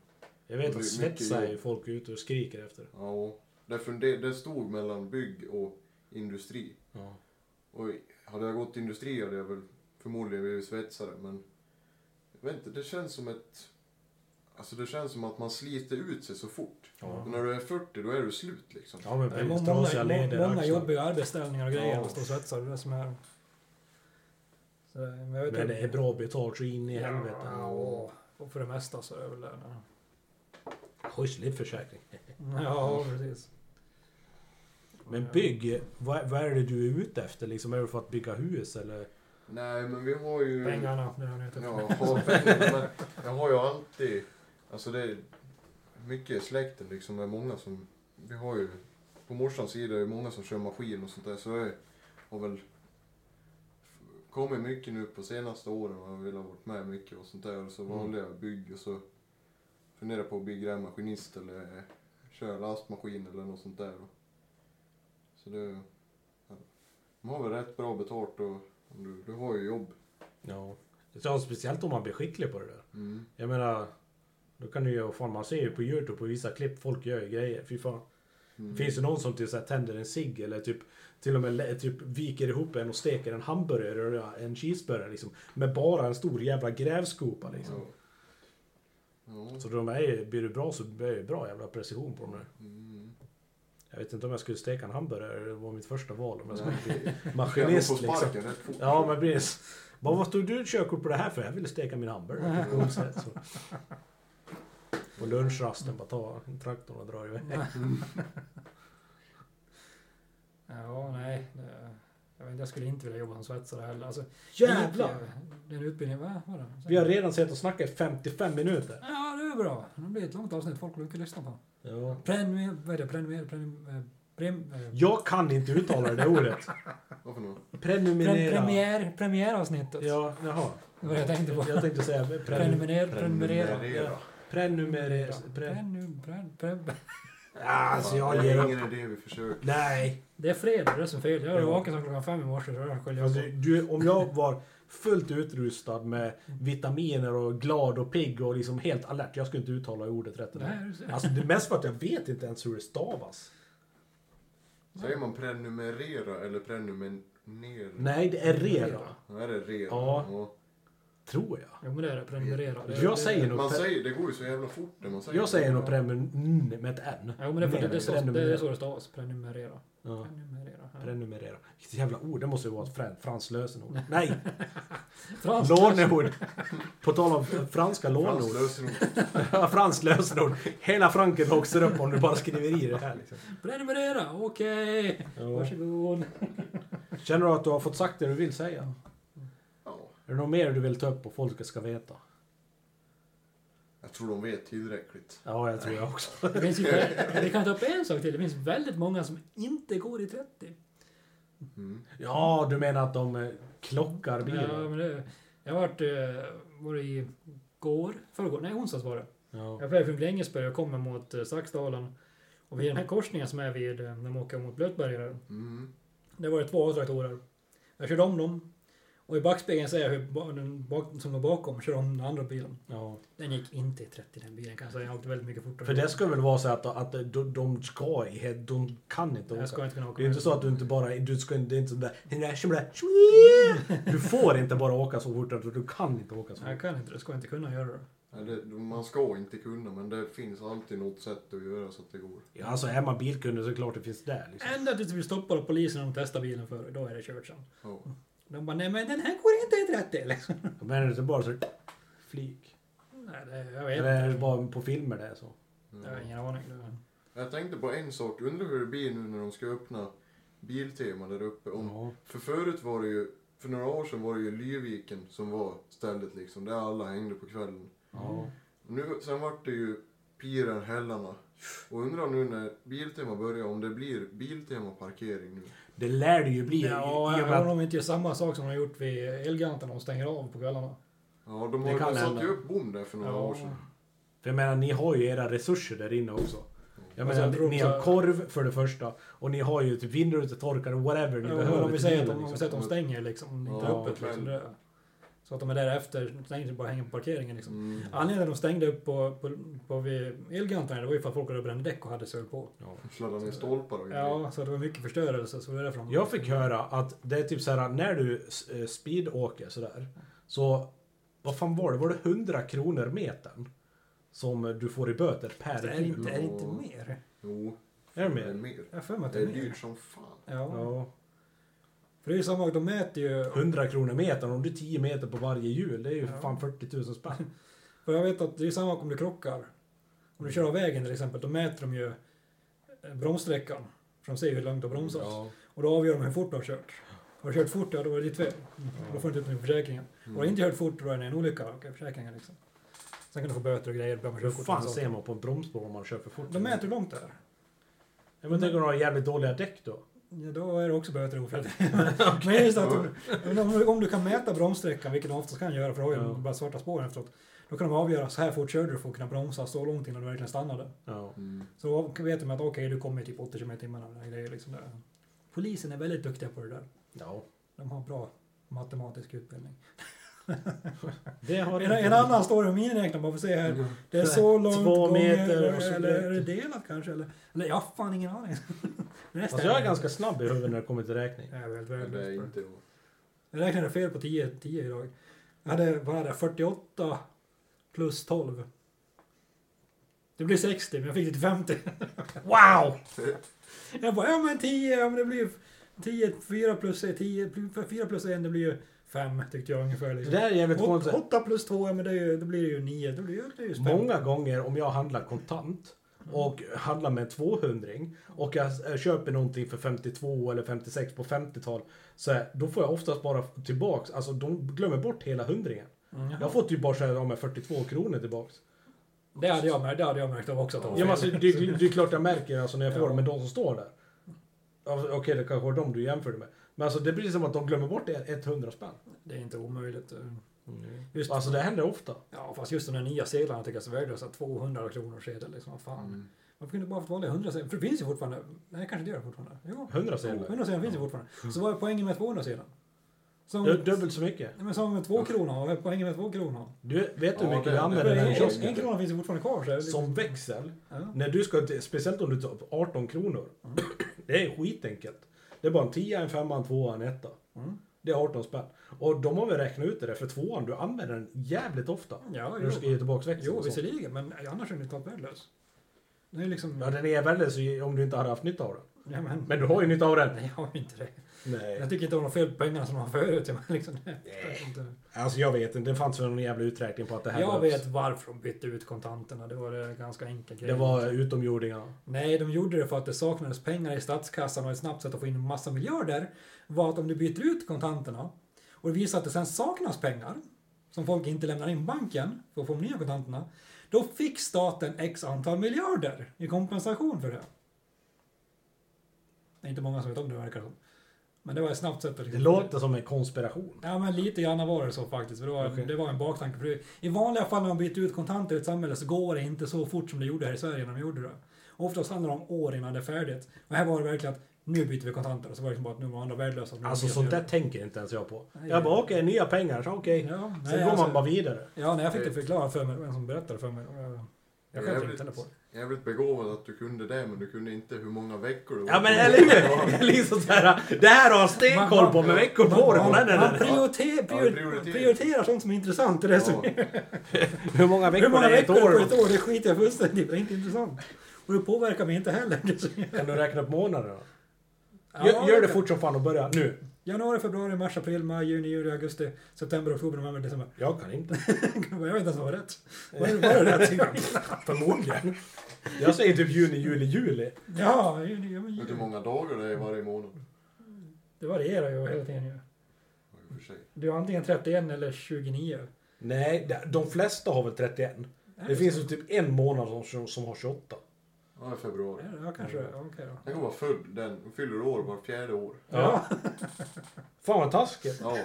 Jag vet att blir mycket svetsa är jobb. ju folk ute och skriker efter. ja. Därför det, det stod mellan bygg och industri. Ja. Och hade jag gått industri hade jag väl förmodligen blivit svetsare men jag vet inte, det känns som ett Alltså det känns som att man sliter ut sig så fort. Ja. Och när du är 40 då är du slut liksom. Ja men Det är många, leder, många jobbiga arbetsställningar och grejer Ja. att stå och svetsa. Det är det som är... Så, men jag Men det är bra betalt så in i helvete. Ja, och för det mesta så är det väl det. ju livförsäkring. Ja, precis. Men bygg, vad, vad är det du är ute efter liksom? Är det för att bygga hus eller? Nej, men vi har ju... Pengarna, det har ute Ja, pengarna. Men jag har ju alltid... Alltså det är mycket i släkten liksom. Det är många som... Vi har ju... På morsans sida är det många som kör maskin och sånt där. Så jag har väl kommit mycket nu på senaste åren och jag vill ha varit med mycket och sånt där. Och så Mm. valde jag bygg och så funderar på att bli grävmaskinist eller köra lastmaskin eller något sånt där. Så det... Ja. Man har väl rätt bra betalt och du, du har ju jobb. Ja. Så speciellt om man blir skicklig på det där. Mm. Jag menar, då kan du ju, fan man ser ju på Youtube på vissa klipp, folk gör ju grejer. Fy fan. Mm. Finns det någon som typ så här, tänder en cigg eller typ till och med typ viker ihop en och steker en hamburgare eller en cheeseburgare liksom. Med bara en stor jävla grävskopa liksom. Ja. Ja. Så de är, blir det bra så blir det bra jävla precision på dem där. Mm. Jag vet inte om jag skulle steka en hamburgare, det var mitt första val. Om jag skulle bli maskinist liksom. sparken rätt fort? Ja men precis. Bara, vad tog du körkort på det här för? Jag ville steka min hamburgare på lunchrasten bara ta traktorn och dra iväg. Ja, nej. Det, jag, vet, jag skulle inte vilja jobba som svetsare heller. Alltså, Jävlar! Det är en utbildning, va? Vadå? Vi har redan sett och snackat i 55 minuter. Ja, det är bra. Det blir ett långt avsnitt. Folk brukar lyssna på. Ja. Prenumer... Vad är det? Prenumer... Prenumer... Prem, eh, Jag kan inte uttala det ordet. Något? pre, Prenumerera. premiär, premiäravsnittet. Ja, jaha. Det var det jag tänkte på. Jag tänkte säga pre, Prenumerera. Prenumerera. Prenumerera. Prenumerera. Pre, Prenum, pren, pren, Ja, alltså jag det ger är upp. ingen idé vi försöker. Nej. Det är fredag, det är som fel. Jag är Ja. vaken som klockan fem i morse. Alltså, du, om jag var fullt utrustad med vitaminer och glad och pigg och liksom helt alert. Jag skulle inte uttala ordet rätt. Nej, du ser. Alltså det är mest för att jag vet inte ens hur det stavas. Säger man prenumerera eller prenumerera? Nej, det är rera. Ja, är det rera? Ja. Tror jag. Jo men det är det. Prenumerera. Det, Jag det, säger nog... Man säger, det går ju så jävla fort när man säger Jag säger nog prenumer med ett N. Jo men det det, det, är så, det är Prenumerera. så det stavas. Prenumerera. Ja. Prenumerera. Ja. Prenumerera. Vilket jävla ord. Det måste ju vara ett fran- franskt lösenord. Nej! Frans, Låneord. På tal om franska Frans låneord. lösenord. Ja, franskt lösenord. Hela Franken växer upp om du bara skriver i det här. Liksom. Prenumerera. Okej. Ja. Varsågod. Känner du att du har fått sagt det du vill säga? Ja, Är det något mer du vill ta upp och folk ska veta? jag tror de vet tillräckligt. Ja, jag tror jag också. Det finns ju, vi kan ta upp en sak till. Det finns väldigt många som inte går i 30. Mm. Ja, du menar att de eh, klockar Ja, bilen? men det, jag har varit, eh, var det i går, förrgår, nej onsdags var det. Ja. Jag väg från Grängesberg och kommer mot eh, Saxdalen. Och vid den här korsningen som är vid, när man åker mot Blötberget där, Mm. det var det två A-traktorer. Jag körde om dem. Och i backspegeln ser jag hur den bak, som var bakom kör om den andra bilen. ja. Den gick inte i 30 den bilen kan jag säga. Jag åkte väldigt mycket fortare. För det ska väl vara så att, att de, de ska de kan inte åka. Jag ska inte kunna åka Det är inte så att du inte bara, du ska inte, det är inte sådär, du får inte bara åka så fort, du kan inte åka så Jag fort. kan inte det. Ska inte kunna göra det. Man ska inte kunna, men det finns alltid något sätt att göra så att det går. Ja, alltså är man bilkunnig så är det klart det finns där liksom. Ända tills vi stoppar och polisen och testar bilen för det. Då är det kört sen. Ja. De bara, nej men den här går inte i 30 liksom. Men är det inte bara så flyg? Nej, det, jag vet Eller är det bara på filmer det är så? Jag har ingen aning. Jag tänkte på en sak, undrar hur det blir nu när de ska öppna Biltema där uppe. Om, Ja. För förut var det ju, för några år sedan var det ju Lyviken som var stället liksom, där alla hängde på kvällen. Ja. Nu, sen vart det ju Piren, Hällarna. Och undrar nu när Biltema börjar om det blir Biltema parkering nu. Det lär det ju bli. Ja, jag undrar om de inte gör samma sak som de har gjort vid Elgiganten. De stänger av på kvällarna. Ja, de har ju satt ju upp bom där för några år sedan. För jag menar, ni har ju era resurser där inne också. Jag Alltså, menar, jag tror ni har korv för det första. Och ni har ju typ vindrutetorkare, whatever ni Ja, behöver om vi säger att de, liksom. att de stänger liksom. Inte är Ja, öppet liksom. Det, så att de är där efter. Stänger inte bara hänger på parkeringen liksom. Mm. Anledningen till att de stängde upp på, på, på vid Elgiganten det var ju för att folk hade bränt däck och hade sig på. Ja. Sladda ner stolpar och grejer. Ja, så det var mycket förstörelse. Så det är därför de... Jag fick höra att det är typ så här när du eh, speedåker sådär. Så, vad fan var det? Var det 100 kronor metern? Som du får i böter per Det är bil? inte, är det inte mer? Jo, Är det det är mer? Jag har för mig att Det det är är mer. dyrt som fan. Ja. Ja. För det är ju samma, de mäter ju... 100 kronor metern, om du är 10 meter på varje hjul, det är ju Ja. fan 40 000 spänn. För jag vet att det är samma om du krockar. Om du kör av vägen till exempel, då mäter de ju eh, bromssträckan. För de ser ju hur långt du har bromsat. Ja. Och då avgör de hur fort du har kört. Har du kört fort, ja då är det ditt fel. Då får du inte ut någon försäkringen. Mm. Har du inte kört fort, då är det en olycka. Okej, försäkringen liksom. Sen kan du få böter och grejer. Hur fan och ser man på en bromsspår om man kör för fort? De mäter hur långt det är. Ja, men tänk om du har jävligt dåliga däck då? Ja, då är det också böter och oförrätt. Men just att om, om, om du kan mäta bromssträckan, vilket de oftast kan göra för då har ju Ja. bara svarta spår efteråt. Då kan de avgöra så här fort körde du för att kunna bromsa så långt innan du verkligen stannade. Ja. Mm. Så då vet de att okej, du kommer typ 80 km i timmen. Liksom där. Polisen är väldigt duktiga på det där. ja. De har bra matematisk utbildning. Det har En, en annan story om miniräknaren, bara för att se här. Det är så långt Två gånger, meter och så eller är det delat kanske? Eller, eller jag har fan ingen aning. Det Alltså jag är ganska snabb i huvudet när det kommer till räkning. Jag är väldigt det är inte... Jag räknade fel på 10, 10 idag. Jag hade, vad hade jag, 48 plus 12. Det blir 60, men jag fick det till 50. Wow! Jag bara, ja men 10, ja men det blir ju 10, 4 plus 1, 10, 4 plus 1, det blir ju 5 tyckte jag ungefär. Det Liksom. där är jävligt 8, konstigt. 8 plus 2, ja men det, ju, då blir det ju 9. Då blir det, det ju. Många gånger om jag handlar kontant och handlar med en 200 och jag köper någonting för 52 eller 56 på 50-tal så här, då får jag oftast bara tillbaks, alltså de glömmer bort hela hundringen. Mm, Jag får typ bara så här, ja, men 42 kronor tillbaks. det, hade jag märkt, det hade jag märkt av också. Ja, men alltså, det, det är klart jag märker alltså, när jag får Ja. det med de som står där. Alltså, Okej, det kanske var de du jämförde med. Men alltså det blir som att de glömmer bort det 100 spänn. det är inte omöjligt. Just, Alltså det händer ofta. Ja, fast just de där nya sedlarna tycker jag så värdelösa. 200 kronor sedel liksom. Fan. Mm. Varför kunde du bara fått vanliga 100 sedlar? För det finns ju fortfarande. Nej, kanske det gör det fortfarande. Jo. 100 sedlar. 100 sedlar finns ju fortfarande. Så vad är poängen med 200 sedlar? Som, Du- Dubbelt så mycket. Nej, men som 2 kronor. Vad är poängen med 2 kronor? Du vet hur Ja, mycket det- vi det- använder den En, kiosken? en krona finns ju fortfarande kvar. Så liksom- Som växel. Ja. När du ska, speciellt om du tar 18 kronor. Mm. Det är skitenkelt. Det är bara en 10, en 5, en 2, en 1. Mm. Det är 18 spänn. Och de har väl räknat ut det där, för tvåan, du använder den jävligt ofta. Ja, När du ska ge tillbaka växeln. Jo, visserligen. Men annars är den totalt värdelös. Det är liksom... Ja, den är värdelös om du inte hade haft nytta av den. Ja, men, Men du har ju nytta av den. Nej, jag har ju inte det. Nej. Jag tycker inte de har fel på pengarna som de har förut. Liksom. Alltså jag vet inte, det fanns väl någon jävla uträkning på att det här Jag behövs. vet varför de bytte ut kontanterna. Det var en ganska enkel grej. Det var utomjordingarna. Nej, de gjorde det för att det saknades pengar i statskassan och ett snabbt sätt att få in en massa miljarder var att om du byter ut kontanterna och det visar att det sen saknas pengar som folk inte lämnar in banken för att få de nya kontanterna, då fick staten x antal miljarder i kompensation för det. Det är inte många som vet om det verkar som. Men det var ett snabbt sätt att... Det liksom- låter som en konspiration. Ja, men lite grann var det så faktiskt. För det, var, Okej. det var en baktanke. För det, I vanliga fall när man byter ut kontanter i ett samhälle så går det inte så fort som det gjorde här i Sverige när de gjorde det. Oftast handlar det om år innan det är färdigt. Och här var det verkligen att nu byter vi kontanter. Och så var det liksom bara att nu var andra värdelösa. Nu Alltså sånt där tänker inte ens jag på. Nej, Jag bara okej, nya pengar, så okej. Ja, Sen nej, går alltså, man bara vidare. Ja, när jag fick det förklarat för mig, det var en som berättade för mig. Jag, jag själv tänkte heller på det. Jävligt begåvad att du kunde det, men du kunde inte hur många veckor det var. Ja men eller hur? Liksom så här, det här har stenkoll på med veckor på det. Man, man nej. prioriter, prior, prioriterar. prioriterar sånt som är intressant. Det är det som Ja. Hur många veckor Hur många det är ett veckor på år? ett år, det skiter jag fullständigt i. Det är inte intressant. Och det påverkar mig inte heller. Kan du räkna upp månaderna? Ja, Gör, gör det fort som fan och börja nu. Januari, februari, mars, april, maj, juni, juli, augusti, september, oktober, november, december. Jag kan inte. Jag vet inte ens vad var rätt. Var det, det rätt? Förmodligen. Jag säger typ juni, juli, juli. Ja, juni, ja, men Vet du hur juli. många dagar det är varje månad? Det varierar ju hela tiden ju. Du har antingen 31 eller 29. Nej, det- de flesta har väl 31. Det finns ju typ en månad som, som har 28. Ja, i februari. Ja, Ja, kanske. Ja, Okej då. Jag kan vara född den, fyller år var fjärde år. Ja. Fan vad taskigt. Ja,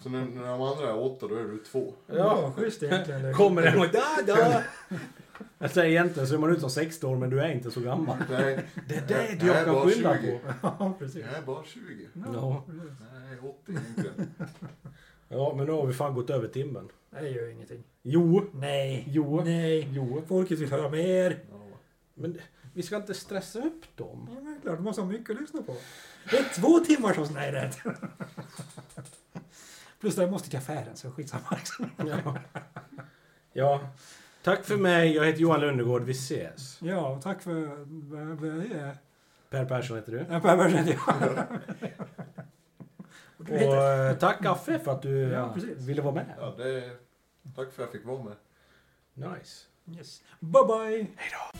så när, när de andra är åtta, då är du två. Ja, schysst egentligen. Det- Kommer den och da, da. Jag säger egentligen så är man ut som 60 år men du är inte så gammal. Nej, Det är det Jag jag kan skylla 20. på. Ja, precis. jag är bara 20. Ja. Nej, 80 egentligen. Ja, men nu har vi fan gått över timmen. Det gör ingenting. Jo, Nej. jo, Nej. jo. Folket vill höra mer. Ja. Men vi ska inte stressa upp dem. Ja, men klart, de måste ha mycket att lyssna på. Det är två timmar som... Nej, det är. Plus det jag måste till affären, så skitsamma. Ja. ja. Tack för mig. Jag heter Johan Lundegård. Vi ses. Ja, tack för... är? Per Persson heter du. Ja, Per Persson, ja. Och du Och heter- eh, tack Affe för att du Ja, ville vara med. Ja, det, tack för att jag fick vara med. Nice. Yes. Bye, bye! Hej då.